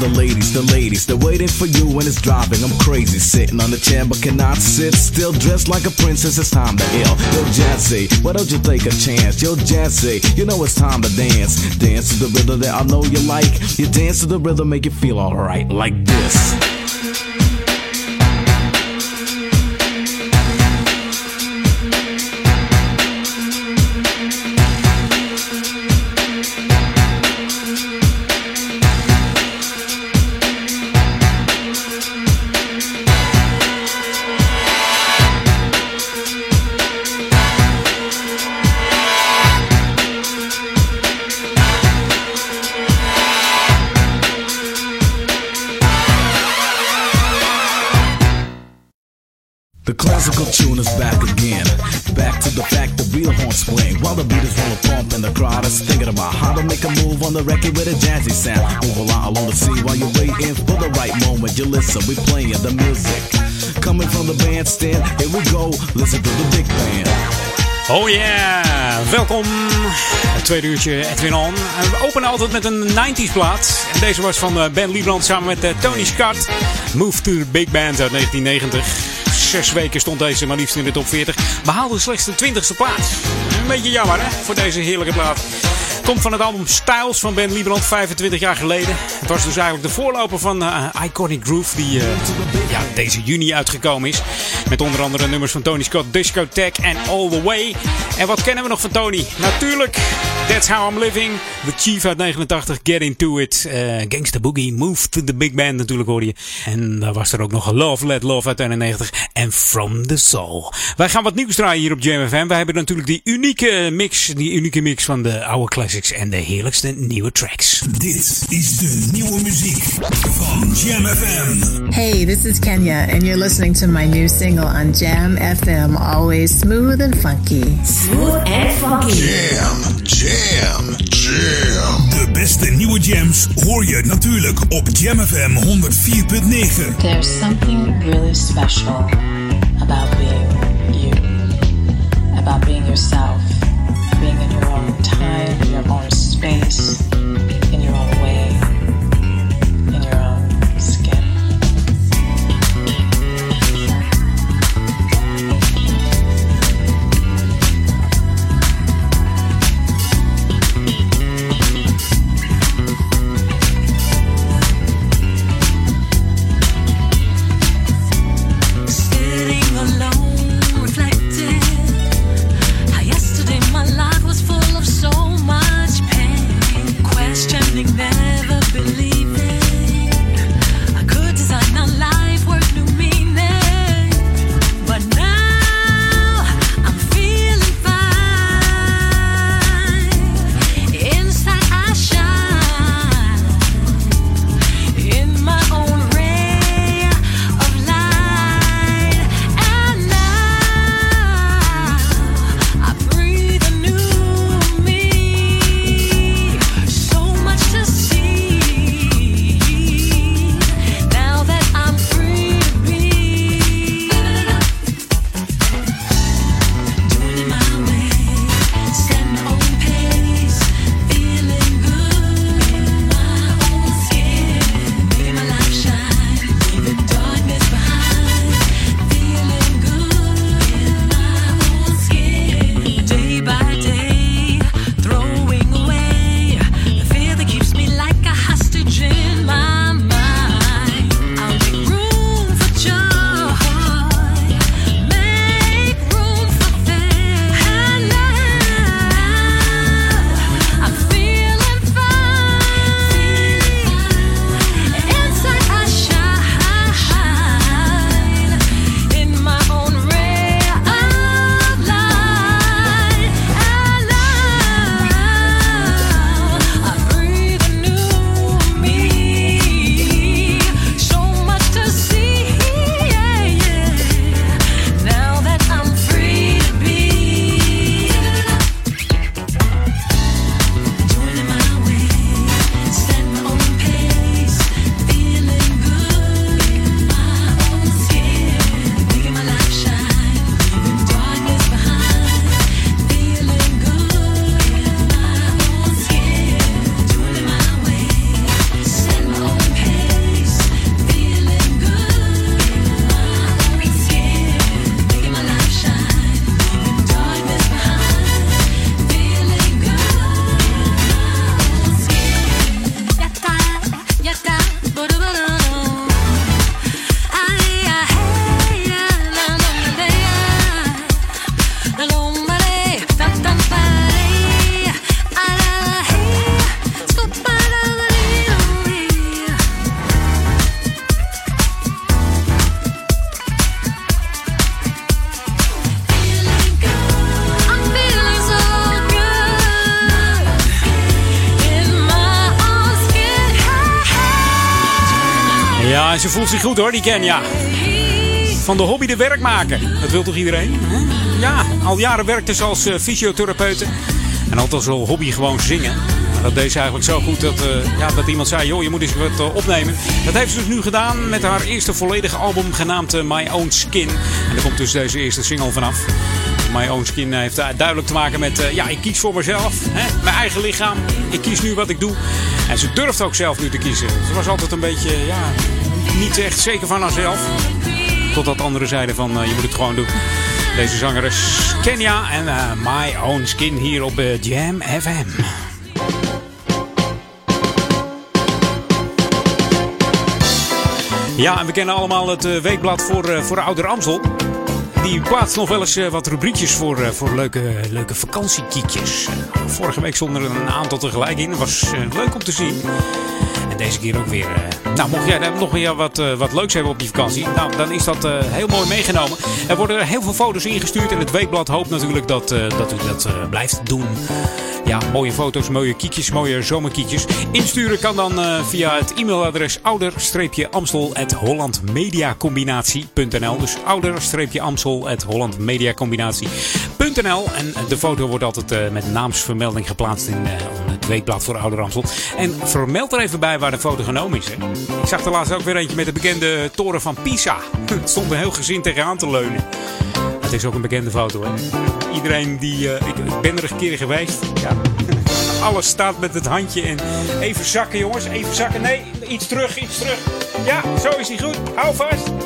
S20: The ladies, the ladies, they're waiting for you when it's driving. I'm crazy, sitting on the chair but cannot sit still, dressed like a princess. It's time to ill. Yo, Jazzy, why don't you take a chance? Yo, Jazzy, you know it's time to dance. Dance to the rhythm that I know you like. You dance to the rhythm, make you feel alright, like this. On the record with a jazzy sound. Move along along the scene while you're waiting for the right moment. You listen, we playing the music. Coming from the bandstand, here we go. Listen to the big band.
S4: Oh yeah, welkom. Het tweede uurtje Edwin On. We openen altijd met een 90s plaat. En deze was van eh, Ben Liebrand samen met eh, Tony Scott. Move to the Big Band uit 1990. Zes weken stond deze maar liefst in de top 40. Behaalde slechts de 20ste plaats. Een beetje jammer hè, voor deze heerlijke plaat. Komt van het album Styles van Ben Liebrand 25 jaar geleden. Het was dus eigenlijk de voorloper van eh, Iconic Groove die eh, ja, deze juni uitgekomen is. Met onder andere nummers van Tony Scott, Discotheque en All The Way. En wat kennen we nog van Tony? Natuurlijk, That's How I'm Living. The Chief uit 89, Get Into It. eh Gangsta Boogie, Move to the Big Band natuurlijk hoorde je. En daar was er ook nog Love Let Love uit 91 en From the Soul. Wij gaan wat nieuws draaien hier op JMFM. Wij hebben natuurlijk die unieke mix, die unieke mix van de oude classics en de heerlijkste nieuwe tracks.
S1: Dit is de nieuwe muziek van Jam FM.
S21: Hey, this is Kenya, and you're listening to my new single on Jam FM, always smooth and funky.
S2: Smooth and funky.
S1: Jam, jam, jam. De beste nieuwe jams hoor je natuurlijk op Jam FM 104.9.
S21: There's something really special about being you, about being yourself, being in your own time, your own space,
S4: zich goed hoor, die Kenya. Van de hobby de werk maken. Dat wil toch iedereen? Ja, al jaren werkte ze als eh, fysiotherapeute. En als wel hobby gewoon zingen. Dat deed ze eigenlijk zo goed dat, eh, ja, dat iemand zei: joh, je moet eens wat eh, opnemen. Dat heeft ze dus nu gedaan met haar eerste volledige album genaamd My Own Skin. En daar komt dus deze eerste single vanaf. My Own Skin heeft duidelijk te maken met: ja, ik kies voor mezelf. Hè? Mijn eigen lichaam. Ik kies nu wat ik doe. En ze durft ook zelf nu te kiezen. Ze was altijd een beetje, ja, niet echt zeker van haarzelf. Totdat anderen zeiden van eh, je moet het gewoon doen. Deze zangeres Kenya en eh, My Own Skin hier op eh, Jam FM. Ja, en we kennen allemaal het weekblad voor, voor Ouder Amstel. Die plaatst nog wel eens wat rubriekjes voor, voor leuke, leuke vakantiekiekjes. Vorige week stonden er een aantal tegelijk in. Dat was leuk om te zien. Deze keer ook weer. eh, nou, mocht jij nog weer wat, eh, wat leuks hebben op die vakantie, nou, dan is dat eh, heel mooi meegenomen. Er worden heel veel foto's ingestuurd en het weekblad hoopt natuurlijk dat, dat u dat blijft doen. Ja, mooie foto's, mooie kiekjes, mooie zomerkiekjes. Insturen kan dan via het e-mailadres ouder-amstel.hollandmediacombinatie.nl Dus ouder-amstel.hollandmediacombinatie.nl En de foto wordt altijd met naamsvermelding geplaatst in weekblad voor Ouder Amstel. En vermeld er even bij waar de foto genomen is. Hè. Ik zag er laatst ook weer eentje met de bekende toren van Pisa. Het stond een heel gezin tegenaan te leunen. Het is ook een bekende foto. Hè. Iedereen die... eh, ik, ben er een keer geweest. Ja. Alles staat met het handje in. Even zakken jongens, even zakken. Nee, iets terug, iets terug. Ja, zo is hij goed. Hou vast.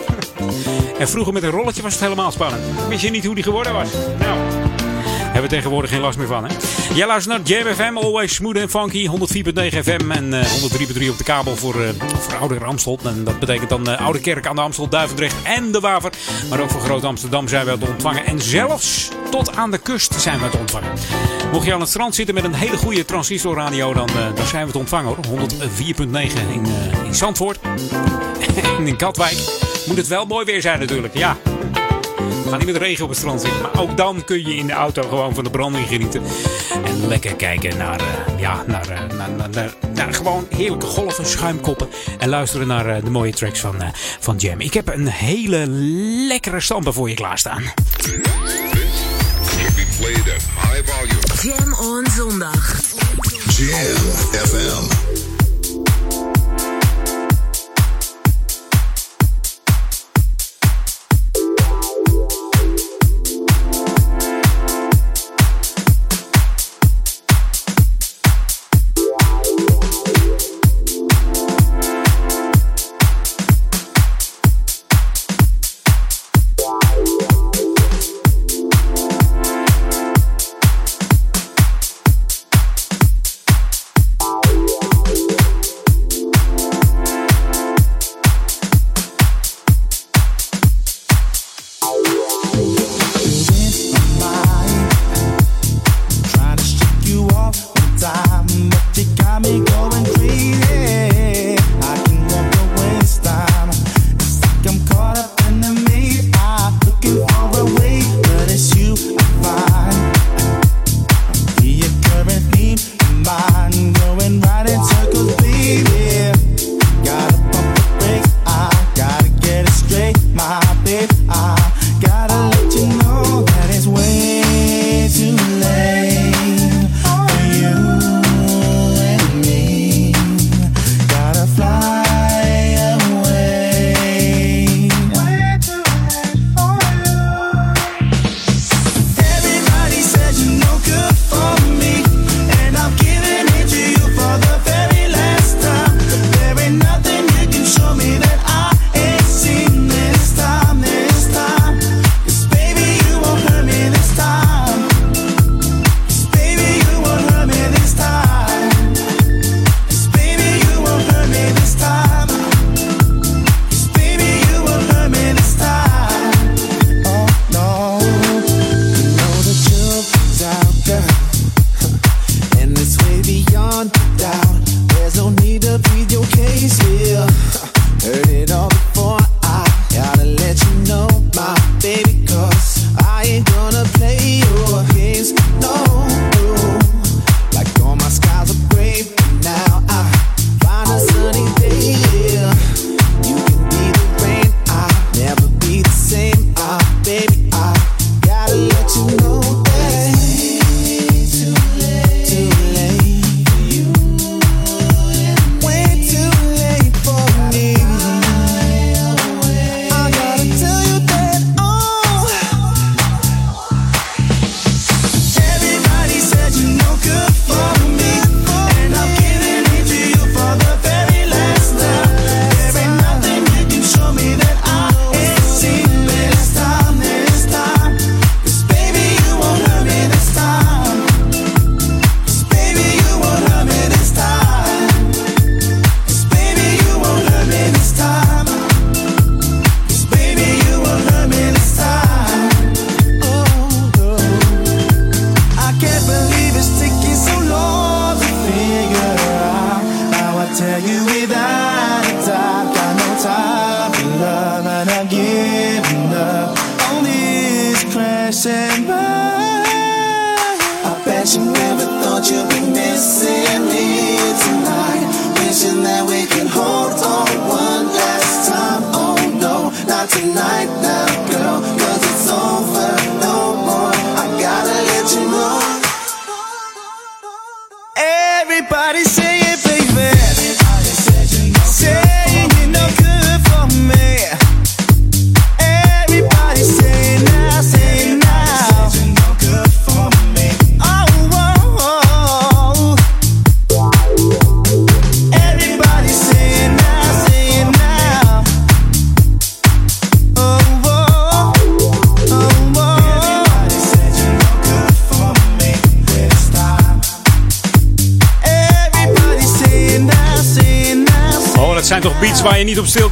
S4: En vroeger met een rolletje was het helemaal spannend. Wist je niet hoe die geworden was? Nou, hebben we tegenwoordig geen last meer van, hè? Jij luistert naar Jam FM, always smooth en funky. 104.9 FM en eh 103.3 op de kabel voor, eh voor Oude Amstel. En dat betekent dan eh, Oude Kerk aan de Amstel, Duivendrecht en de Waver. Maar ook voor Groot Amsterdam zijn we te ontvangen. En zelfs tot aan de kust zijn we te ontvangen. Mocht je aan het strand zitten met een hele goede transistorradio, dan, eh, dan zijn we te ontvangen hoor. 104.9 in, eh, in Zandvoort. en in Katwijk moet het wel mooi weer zijn natuurlijk, ja. We gaan niet met regen op het strand zitten. Maar ook dan kun je in de auto gewoon van de branding genieten. En lekker kijken naar, eh, ja, naar, eh, naar, naar, naar, naar gewoon heerlijke golven, schuimkoppen. En luisteren naar eh, de mooie tracks van, eh, van Jam. Ik heb een hele lekkere stamper voor je klaarstaan.
S2: Jam on zondag.
S5: Jam FM.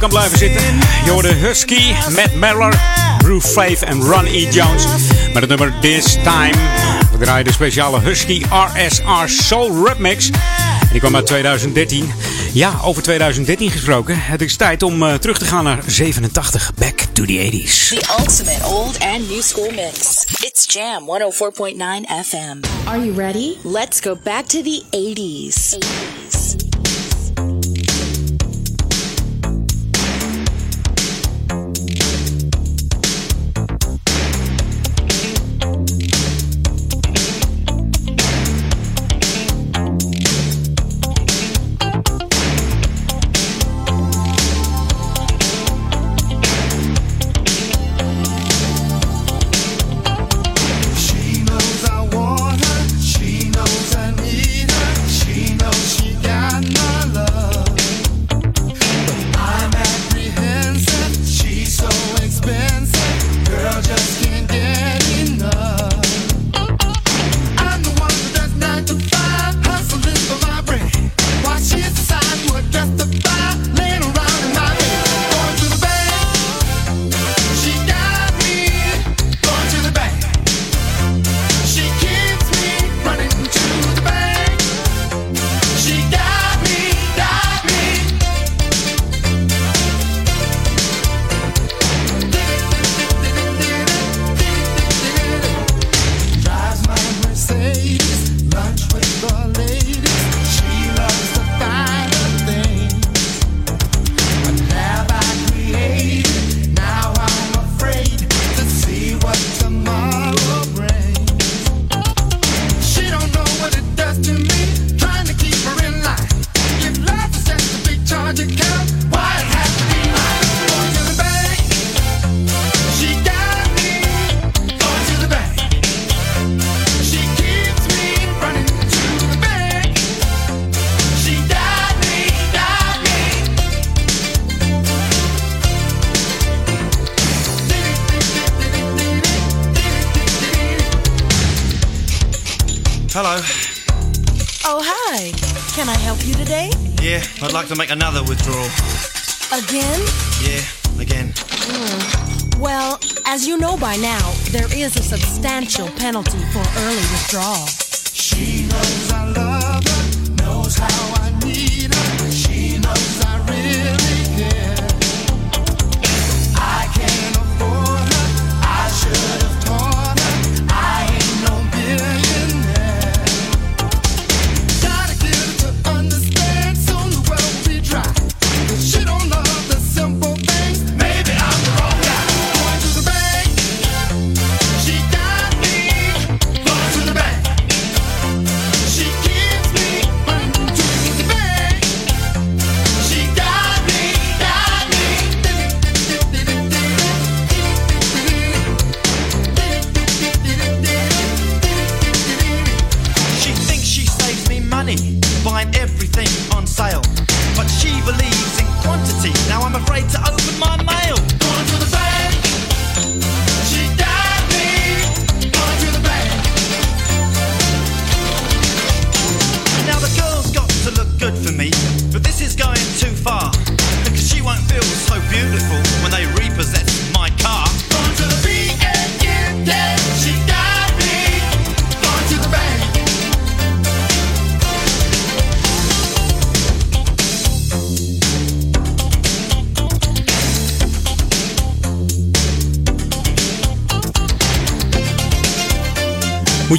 S4: kan blijven zitten. Jorden Husky, Matt Meller, Bruce Faith en Ron E. Jones. Met het nummer This Time. We draaien de speciale Husky RSR Soul Rub Mix. Die kwam uit 2013. Ja, over 2013 gesproken. Het is tijd om eh, terug te gaan naar 87. Back to the 80s.
S22: The ultimate old and new school mix. It's Jam 104.9 FM. Are you ready? Let's go back to the 80s.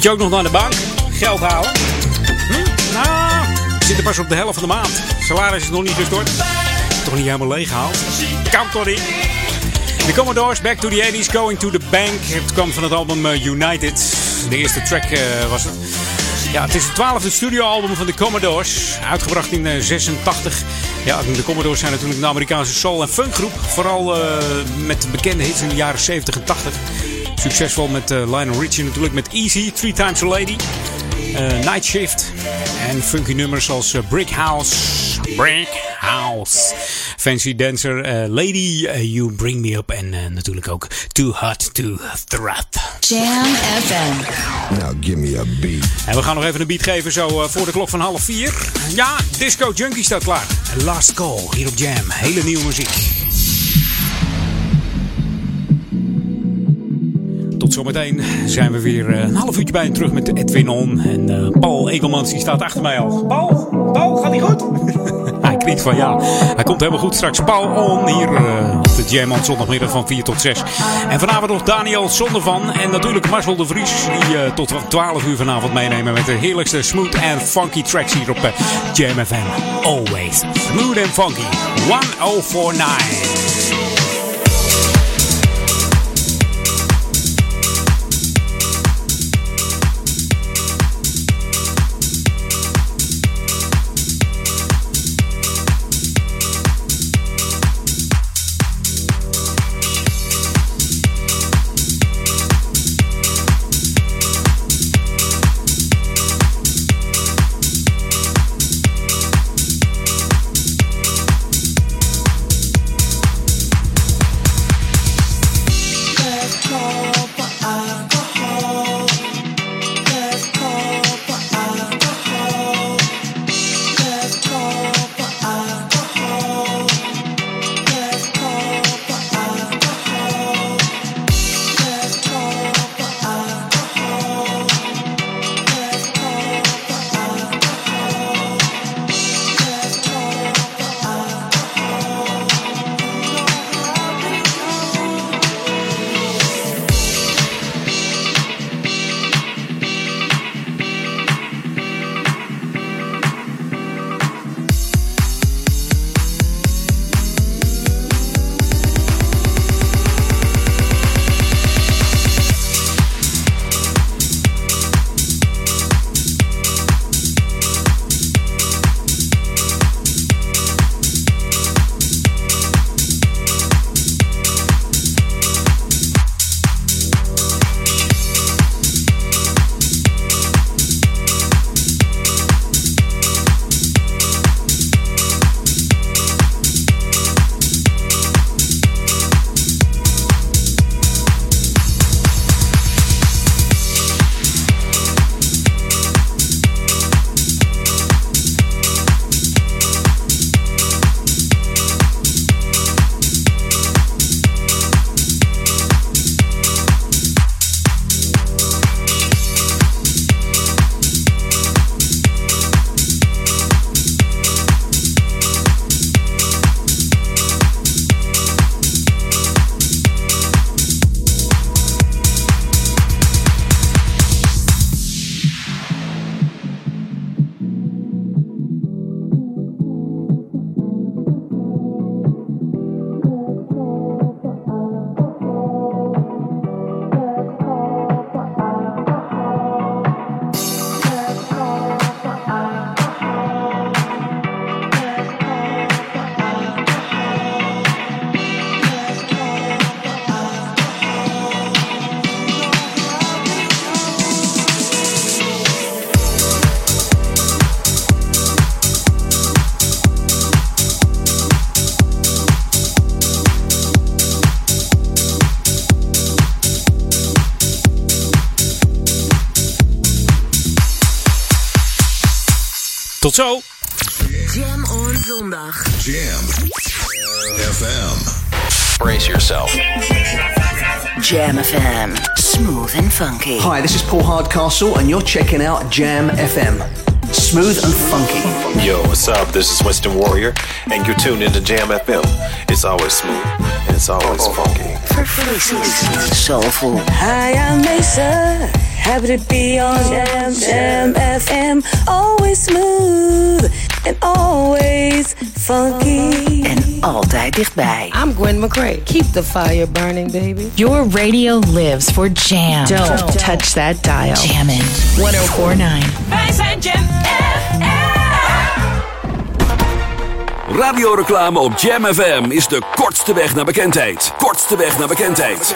S4: Je ook nog naar de bank geld halen? Hm? Nou, pas op de helft van de maand. Salaris is nog niet gestort. Toch niet helemaal leeg gehaald. Kan toch niet? De Commodores, Back to the 80s, Going to the Bank. Het kwam van het album eh, United. De eerste track eh, was het. Ja, het is het twaalfde studioalbum van de Commodores. Uitgebracht in eh, 86. Ja, de Commodores zijn natuurlijk een Amerikaanse soul- en funkgroep. Vooral eh, met bekende hits in de jaren 70 en 80. Succesvol met eh, Lionel Richie natuurlijk met Easy, Three Times a Lady. eh, Night Shift. En funky nummers als eh, Brick House. Brick House. Fancy Dancer. eh, Lady, You Bring Me Up. En natuurlijk ook Too Hot to Threat.
S15: Jam FM.
S5: Now give me a beat.
S4: En we gaan nog even een beat geven zo eh, voor de klok van half vier. Ja, Disco Junkie staat klaar. Last Call hier op Jam. Hele nieuwe muziek. Tot zometeen zijn we weer eh, een half uurtje bij en terug met Edwin On. En eh, Paul Egelmans die staat achter mij al. Paul, Paul, gaat hij goed? hij knikt van ja. Hij komt helemaal goed straks. Paul On hier eh, op de Jam on zondagmiddag van 4 tot 6. En vanavond nog Daniel Zondervan. En natuurlijk Marcel de Vries die eh, tot 12 uur vanavond meenemen met de heerlijkste smooth en funky tracks hier op Jam FM. Always smooth and funky. 1049. Tot zo.
S2: Jam on zondag.
S5: Jam FM.
S8: Brace yourself. Jam FM. Smooth and funky.
S23: Hi, this is Paul Hardcastle, and you're checking out Jam FM. Smooth and funky.
S24: Yo, what's up? This is Winston Warrior, and you're tuned into Jam FM. It's always smooth, and it's always funky.
S8: Verfrissend. Soulful.
S25: Hi, I'm Mesa.
S1: Happy to be on Jam Jam FM. Always smooth and always funky.
S15: En altijd dichtbij.
S26: I'm Gwen McCrae. Keep the fire burning, baby.
S15: Your radio lives for jam. Don't touch that dial. Jammin'. 1049.
S27: Wij zijn Jam
S17: Radioreclame op Jam FM is de kortste weg naar bekendheid. Kortste weg naar bekendheid.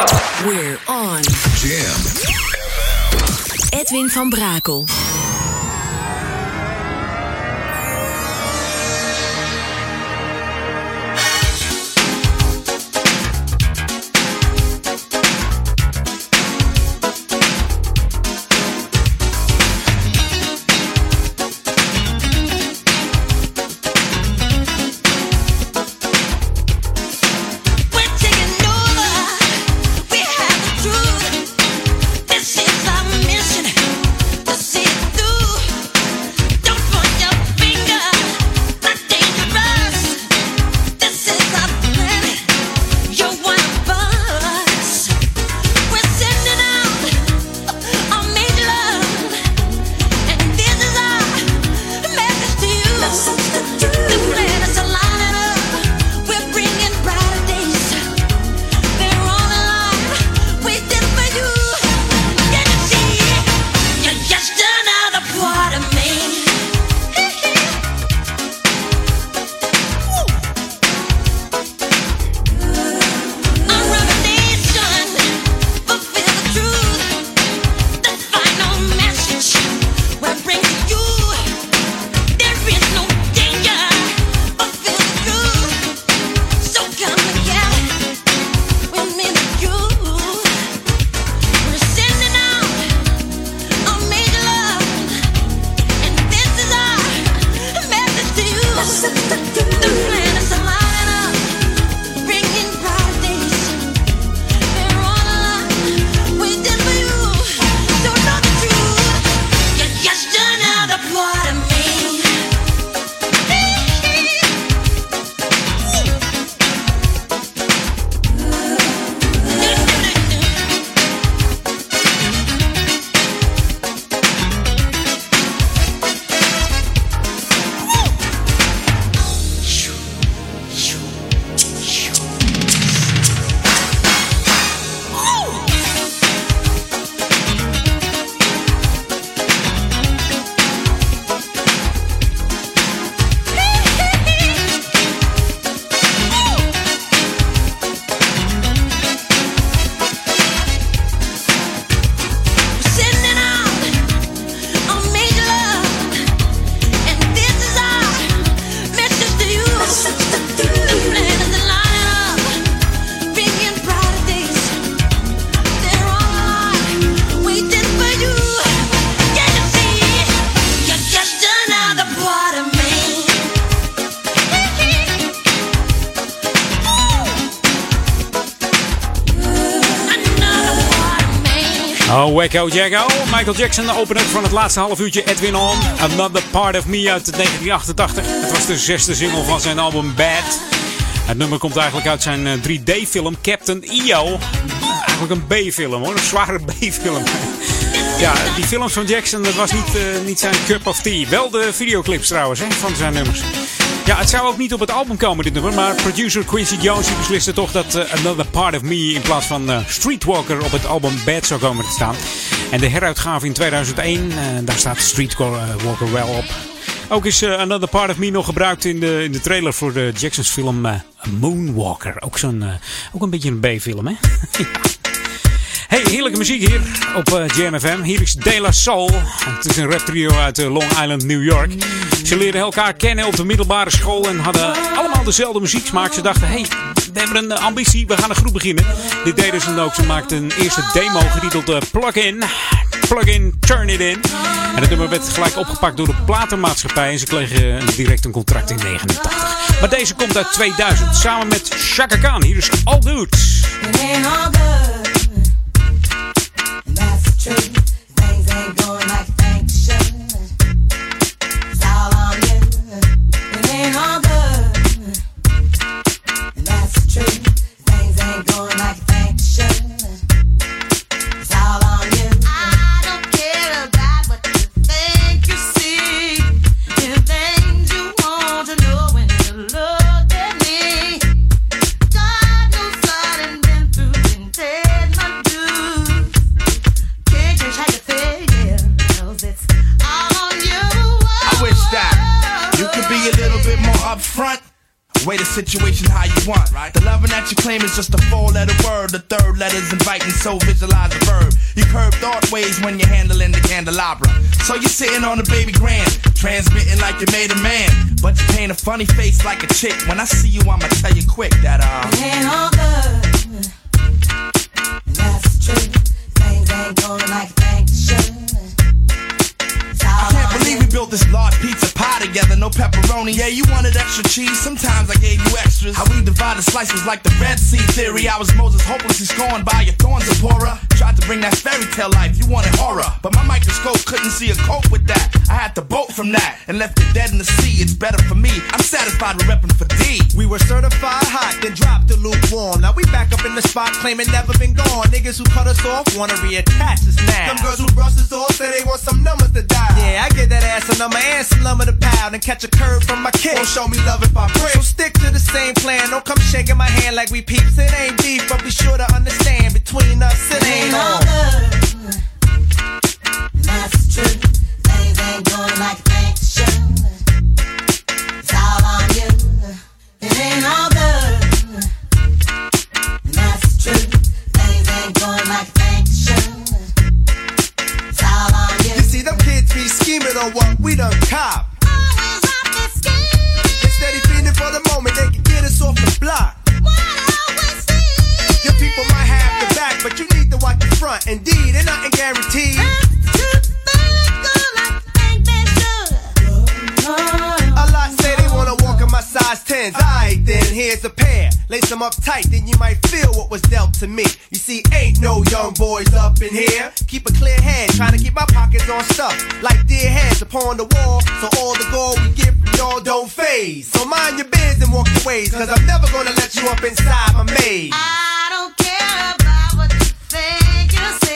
S2: Up.
S3: We're on.
S6: Jam.
S3: Edwin van Brakel.
S4: Wacko Jacko. Michael Jackson, de opener van het laatste half uurtje. Edwin On, Another Part of Me uit 1988. Het was de zesde single van zijn album Bad. Het nummer komt eigenlijk uit zijn eh, 3D-film Captain EO. Eigenlijk een B-film hoor, een zware B-film. Ja, die films van Jackson, dat was niet, eh, niet zijn cup of tea. Wel de videoclips trouwens hè, van zijn nummers. Ja, het zou ook niet op het album komen, dit nummer. Maar producer Quincy Jones besliste toch dat eh, Another Part of Me in plaats van eh, Streetwalker op het album Bad zou komen te staan. En de heruitgave in 2001, eh, daar staat Streetwalker wel op. Ook is Another Part of Me nog gebruikt in de, in de trailer voor de Jacksons film Moonwalker. Ook, zo'n, ook een beetje een B-film, hè? ja. Hey, heerlijke muziek hier op uh. Hier is De La Soul. Het is een rap trio uit uh, Long Island, New York. Ze leerden elkaar kennen op de middelbare school en hadden allemaal dezelfde muzieksmaak. Ze dachten, hey, we hebben een uh, ambitie, we gaan een groep beginnen. Dit deden ze dan ook. Ze maakten een eerste demo getiteld Plug-in. Plug-in, Turn It In. En het nummer werd gelijk opgepakt door de platenmaatschappij. En ze kregen direct een contract in 89. Maar deze komt uit 2000. Samen met Chaka Khan. Hier is All
S3: ain't all.
S22: Claim is just a four letter word. The third letter's inviting, so visualize the verb. You curve thought ways when you're handling the candelabra. So you're sitting on a baby grand, transmitting like you made a man. But you paint a funny face like a chick. When I see you, I'ma tell you quick that, uh.
S3: It ain't all good. That's truth. Things ain't going like you all
S22: I can't believe we built this large pizza pie together, no pepperoni. Yeah, you wanted extra cheese, sometimes I gave you extras. How we divided slices like the Red Sea theory. I was Moses hopelessly scorned by your thorns, Zipporah. Tried to bring that fairy tale life, you wanted horror. But my microscope couldn't see a cope with that. I had to bolt from that and left it dead in the sea. It's better for me. I'm satisfied with repping for D.
S28: We were certified hot, then dropped the lukewarm. Now we back up in the spot, claiming never been gone. Niggas who cut us off wanna reattach us now.
S22: Them girls who brush us off say they want some numbers to die.
S28: Yeah, I get that ass a number and some lumber to pound and catch a curve from my kid.
S22: Won't show me love if I break.
S28: So stick to the same plan. Don't come shaking my hand like we peeps. It ain't beef, but be sure to understand between us it ain't all.
S3: good. That's true. Things ain't going like they should. It's all on you. It ain't all good. And that's the truth. Things ain't going like
S28: be scheming on what we done cop. Instead of feeding for the moment, they can get us off the block. Your people might have the back, but you need to watch the front. Indeed, and nothing guaranteed. Size 10s. Alright, then here's a pair. Lace them up tight, then you might feel what was dealt to me. You see, ain't no young boys up in here. Keep a clear head, trying to keep my pockets on stuff. Like dear heads upon the wall, so all the gold we get from y'all don't phase. So mind your biz and walk your ways, cause I'm never gonna let you up inside my maze.
S3: I don't care about what you think you say.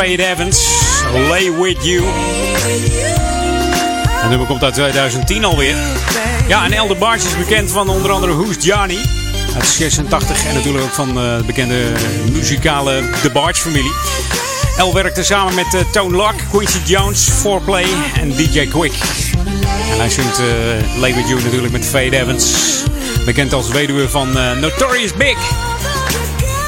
S4: Fade Evans. Lay With You. Het nummer komt uit 2010 alweer. Ja, en Elder Barge is bekend van onder andere Who's Johnny. Uit 86 en natuurlijk ook van eh, de bekende muzikale The Barge familie. El werkte samen met eh, Tone Lock, Quincy Jones, Foreplay en DJ Quick. En hij zingt eh, Lay With You natuurlijk met Fade Evans. Bekend als weduwe van Notorious Big.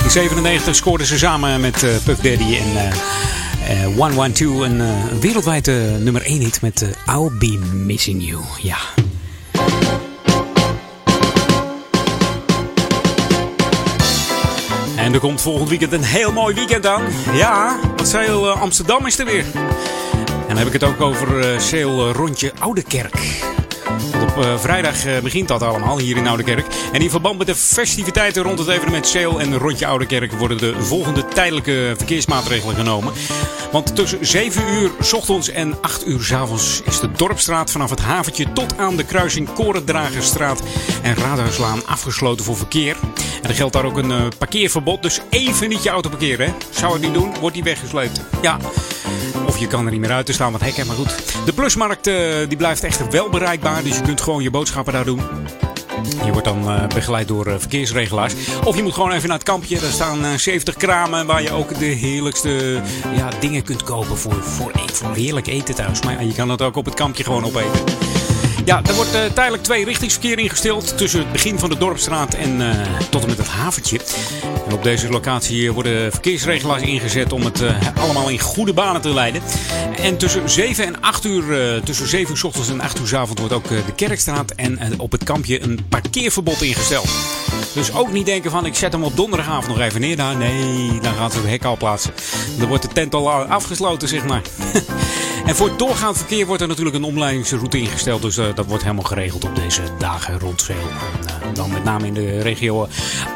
S4: In 97 scoorden ze samen met eh, Puff Daddy en eh, eh, 112 een eh, wereldwijd eh, nummer 1 hit met I'll Be Missing You. Ja. En er komt volgend weekend een heel mooi weekend aan. Ja, want eh, Amsterdam is er weer. En dan heb ik het ook over eh, Rondje Oude Kerk. Op eh, vrijdag eh, begint dat allemaal hier in Oudekerk. En in verband met de festiviteiten rond het evenement Sale en Rondje Oudekerk worden de volgende tijdelijke verkeersmaatregelen genomen. Want tussen 7 uur ochtends en 8 uur 's avonds is de Dorpstraat vanaf het haventje tot aan de kruising Korendragerstraat en Raadhuislaan afgesloten voor verkeer. En er geldt daar ook een eh, parkeerverbod, dus even niet je auto parkeren. Hè? Zou het niet doen, wordt die weggesleept. Ja. Je kan er niet meer uit te staan, wat hekken, maar goed. De plusmarkt eh, die blijft echt wel bereikbaar, dus je kunt gewoon je boodschappen daar doen. Je wordt dan eh, begeleid door eh, verkeersregelaars. Of je moet gewoon even naar het kampje. Daar staan eh, 70 kramen waar je ook de heerlijkste ja, dingen kunt kopen voor, voor, heerlijk eten thuis. Maar je kan het ook op het kampje gewoon opeten. Ja, er wordt eh, tijdelijk twee richtingsverkeer ingesteld tussen het begin van de Dorpstraat en eh, tot en met het haventje. En op deze locatie worden verkeersregelaars ingezet om het eh, allemaal in goede banen te leiden. En tussen 7 en 8 uur, tussen 7 uur ochtends en 8 uur 's avonds wordt ook de Kerkstraat en op het kampje een parkeerverbod ingesteld. Dus ook niet denken van ik zet hem op donderdagavond nog even neer. Nou, nee, dan gaan ze het hek al plaatsen. Dan wordt de tent al afgesloten, zeg maar. En voor het doorgaand verkeer wordt er natuurlijk een omleidingsroute ingesteld. Dus uh, dat wordt helemaal geregeld op deze dagen rond. En, uh, dan met name in de regio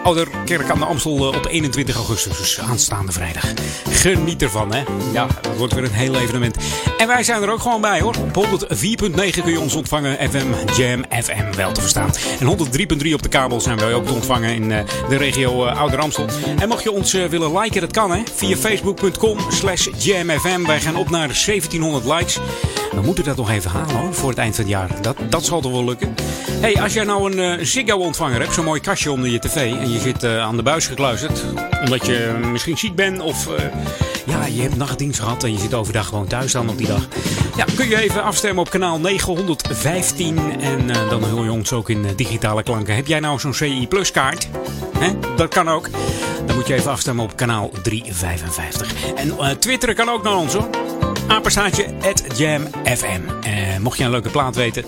S4: Ouderkerk aan de Amstel op 21 augustus. Dus aanstaande vrijdag. Geniet ervan, hè. Ja, dat wordt weer een heel evenement. En wij zijn er ook gewoon bij, hoor. Op 104.9 kun je ons ontvangen. FM Jam FM wel te verstaan. En 103.3 op de kabel zijn wij ook te ontvangen in de regio Ouder Amstel. En mocht je ons willen liken, dat kan, hè. Via facebook.com slash jamfm. Wij gaan op naar 1700 likes. We moeten dat nog even halen hoor, voor het eind van het jaar. Dat, dat zal toch wel lukken. hey, als jij nou een uh, Ziggo-ontvanger hebt, zo'n mooi kastje onder je tv... en je zit uh, aan de buis gekluisterd, omdat je misschien ziek bent of... Ja, je hebt nachtdienst gehad en je zit overdag gewoon thuis dan op die dag. Ja, kun je even afstemmen op kanaal 915 en dan hoor je ons ook in digitale klanken. Heb jij nou zo'n CI Plus kaart? Dat kan ook. Dan moet je even afstemmen op kanaal 355. En twitteren kan ook naar ons hoor. Apenstaartje jamfm. Uh, mocht je een leuke plaat weten,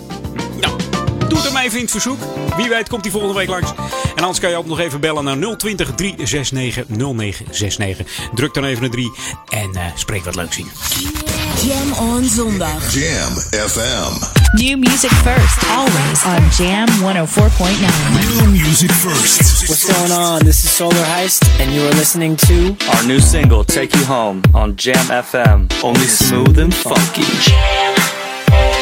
S4: doe het er maar even in het verzoek. Wie weet komt die volgende week langs. En anders kan je ook nog even bellen naar 020 369 0969. Druk dan even een 3 en uh, spreek wat leuks in.
S2: Jam on zondag.
S5: Jam FM.
S15: New music first, always on Jam 104.9.
S1: New music first.
S29: What's going on? This is Solar Heist, and you are listening to
S19: our new single, Take You Home, on Jam FM. Only smooth and funky. Jam.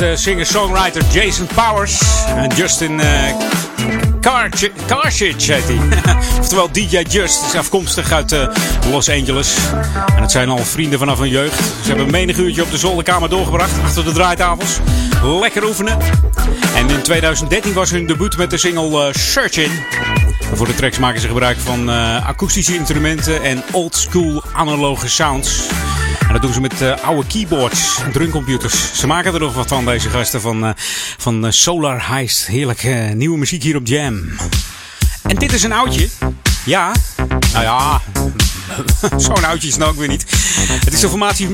S4: Uh, singer-songwriter Jason Powers en Justin uh, Karchich heet hij. Oftewel DJ Just is afkomstig uit uh, Los Angeles. En het zijn al vrienden vanaf hun jeugd. Ze hebben menig uurtje op de zolderkamer doorgebracht achter de draaitafels. Lekker oefenen. En in 2013 was hun debuut met de single Searching. Voor de tracks maken ze gebruik van akoestische instrumenten en old school analoge sounds. Dat doen ze met uh, oude keyboards drumcomputers. Ze maken er nog wat van, deze gasten van, uh, van uh, Solar Heist. Heerlijk nieuwe muziek hier op Jam. En dit is een oudje. Ja, nou ja, zo'n oudje is nou ook weer niet. Het is de formatie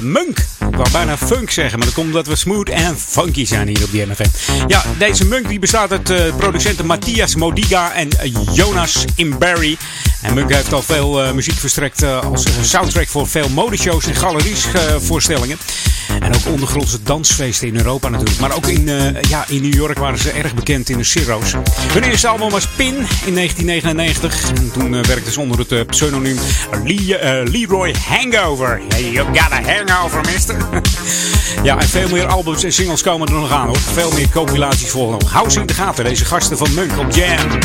S4: Munk.
S30: wou bijna funk zeggen, maar dat komt omdat we smooth en funky zijn hier op die MFM. Ja, deze Munk die bestaat uit producenten Matthias Modiga en Jonas Imberry. En Munk heeft al veel uh, muziek verstrekt als soundtrack voor veel modeshows en galeriesvoorstellingen. En ook ondergrondse dansfeesten in Europa natuurlijk. Maar ook in, ja, in New York waren ze erg bekend in de Cirro's. Hun eerste album was Pin in 1999. En toen werkten ze onder het pseudoniem Lee, Leroy Hangover. Hey, you got a hangover, mister. ja, en veel meer albums en singles komen er nog aan hoor. Veel meer compilaties volgen. Hou ze in de gaten, deze gasten van Munk op Jam.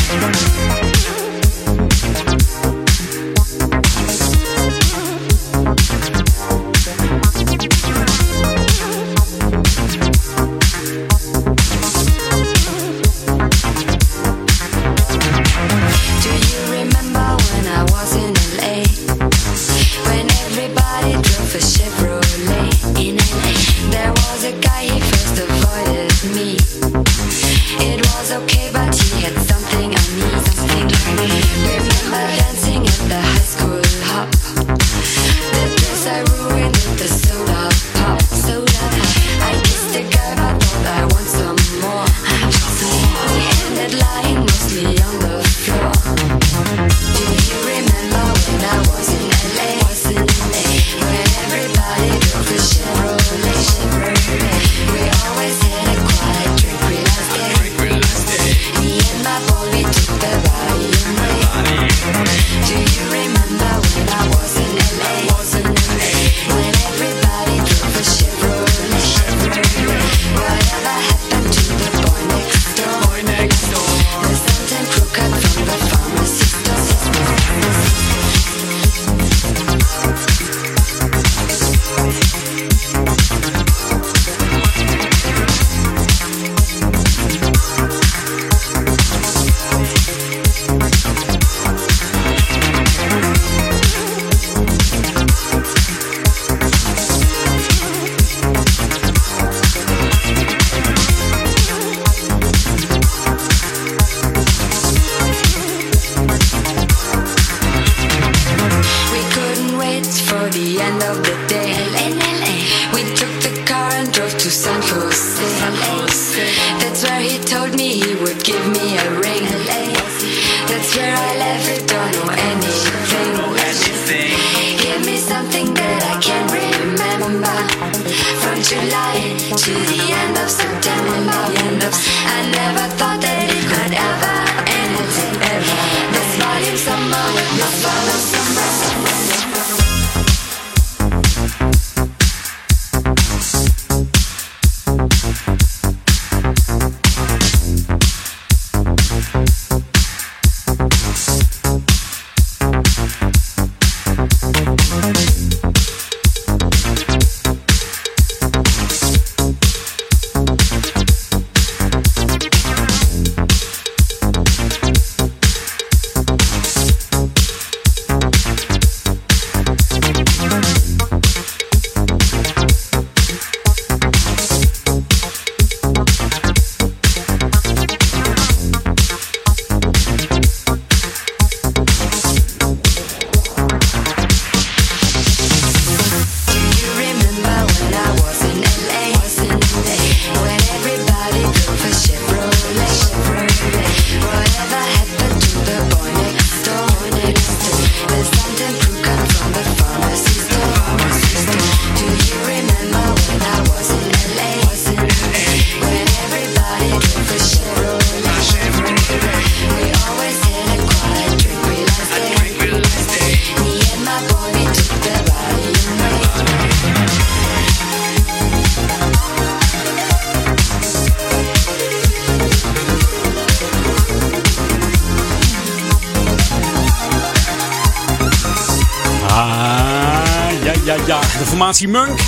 S30: Formatie Munk.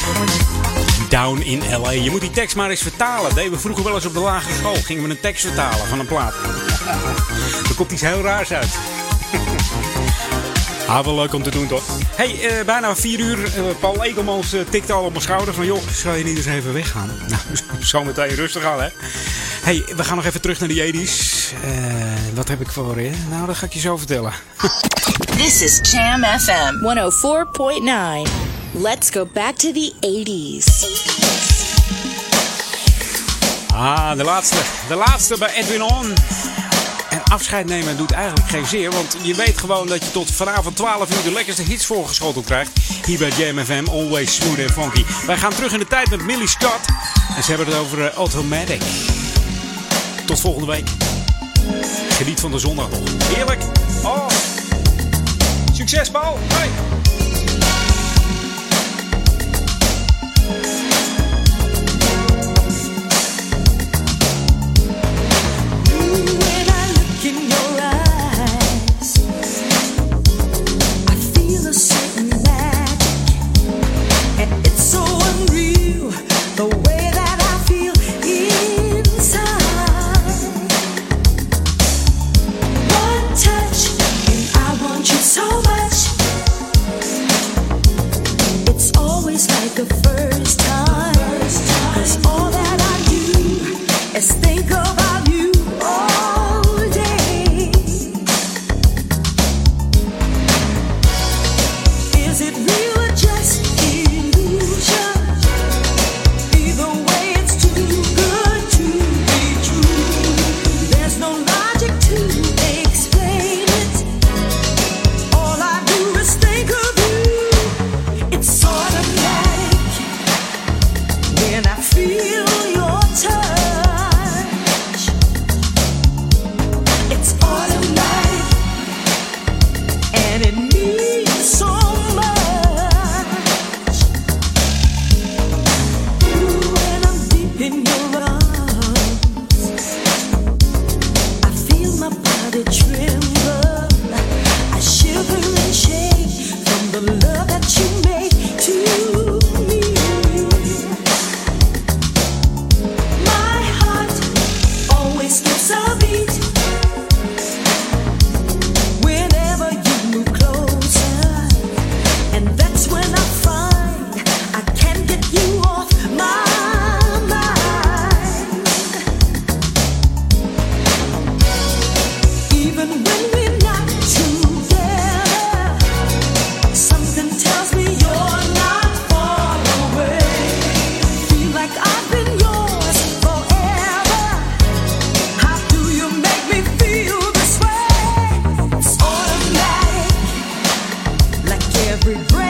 S30: Down in LA. Je moet die tekst maar eens vertalen. Deden we vroeger wel eens op de lagere school. Gingen we een tekst vertalen van een plaat. er komt iets heel raars uit. Ah, wel leuk om te doen toch? Hey, uh, bijna vier uur. Uh, Paul Egelmans uh, tikt al op mijn schouder van... joh, zou je niet eens even weggaan? Nou, zo meteen rustig aan, hè? Hey, we gaan nog even terug naar de 80's. wat heb ik voor je? Nou, dat ga ik je zo vertellen.
S15: This is Jam FM 104.9.
S2: Let's go back to the 80s.
S4: Ah, de laatste. De laatste bij Edwin On. En afscheid nemen doet eigenlijk geen zeer. Want je weet gewoon dat je tot vanavond 12 uur de lekkerste hits voorgeschoteld krijgt. Hier bij JMFM, always smooth and funky. Wij gaan terug in de tijd met Millie Scott. En ze hebben het over eh, Automatic. Tot volgende week. Geniet van de zondag nog. Heerlijk. Oh. Succes, Paul.
S3: Hey. the every breath.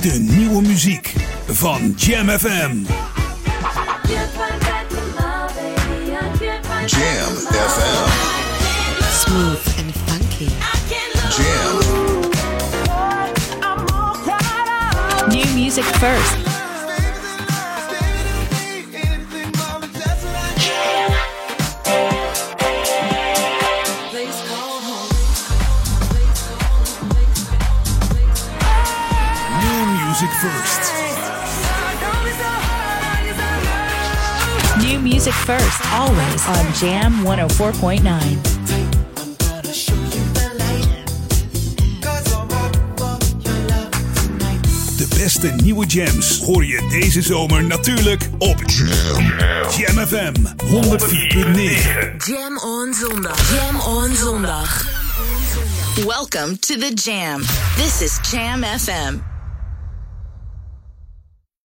S1: De nieuwe muziek van Jam FM.
S15: Jam 104.9.
S1: De beste nieuwe jams hoor je deze zomer natuurlijk op Jam, Jam FM 104.9.
S2: Jam on zondag. Jam on zondag.
S15: Welcome to the Jam. This is Jam FM.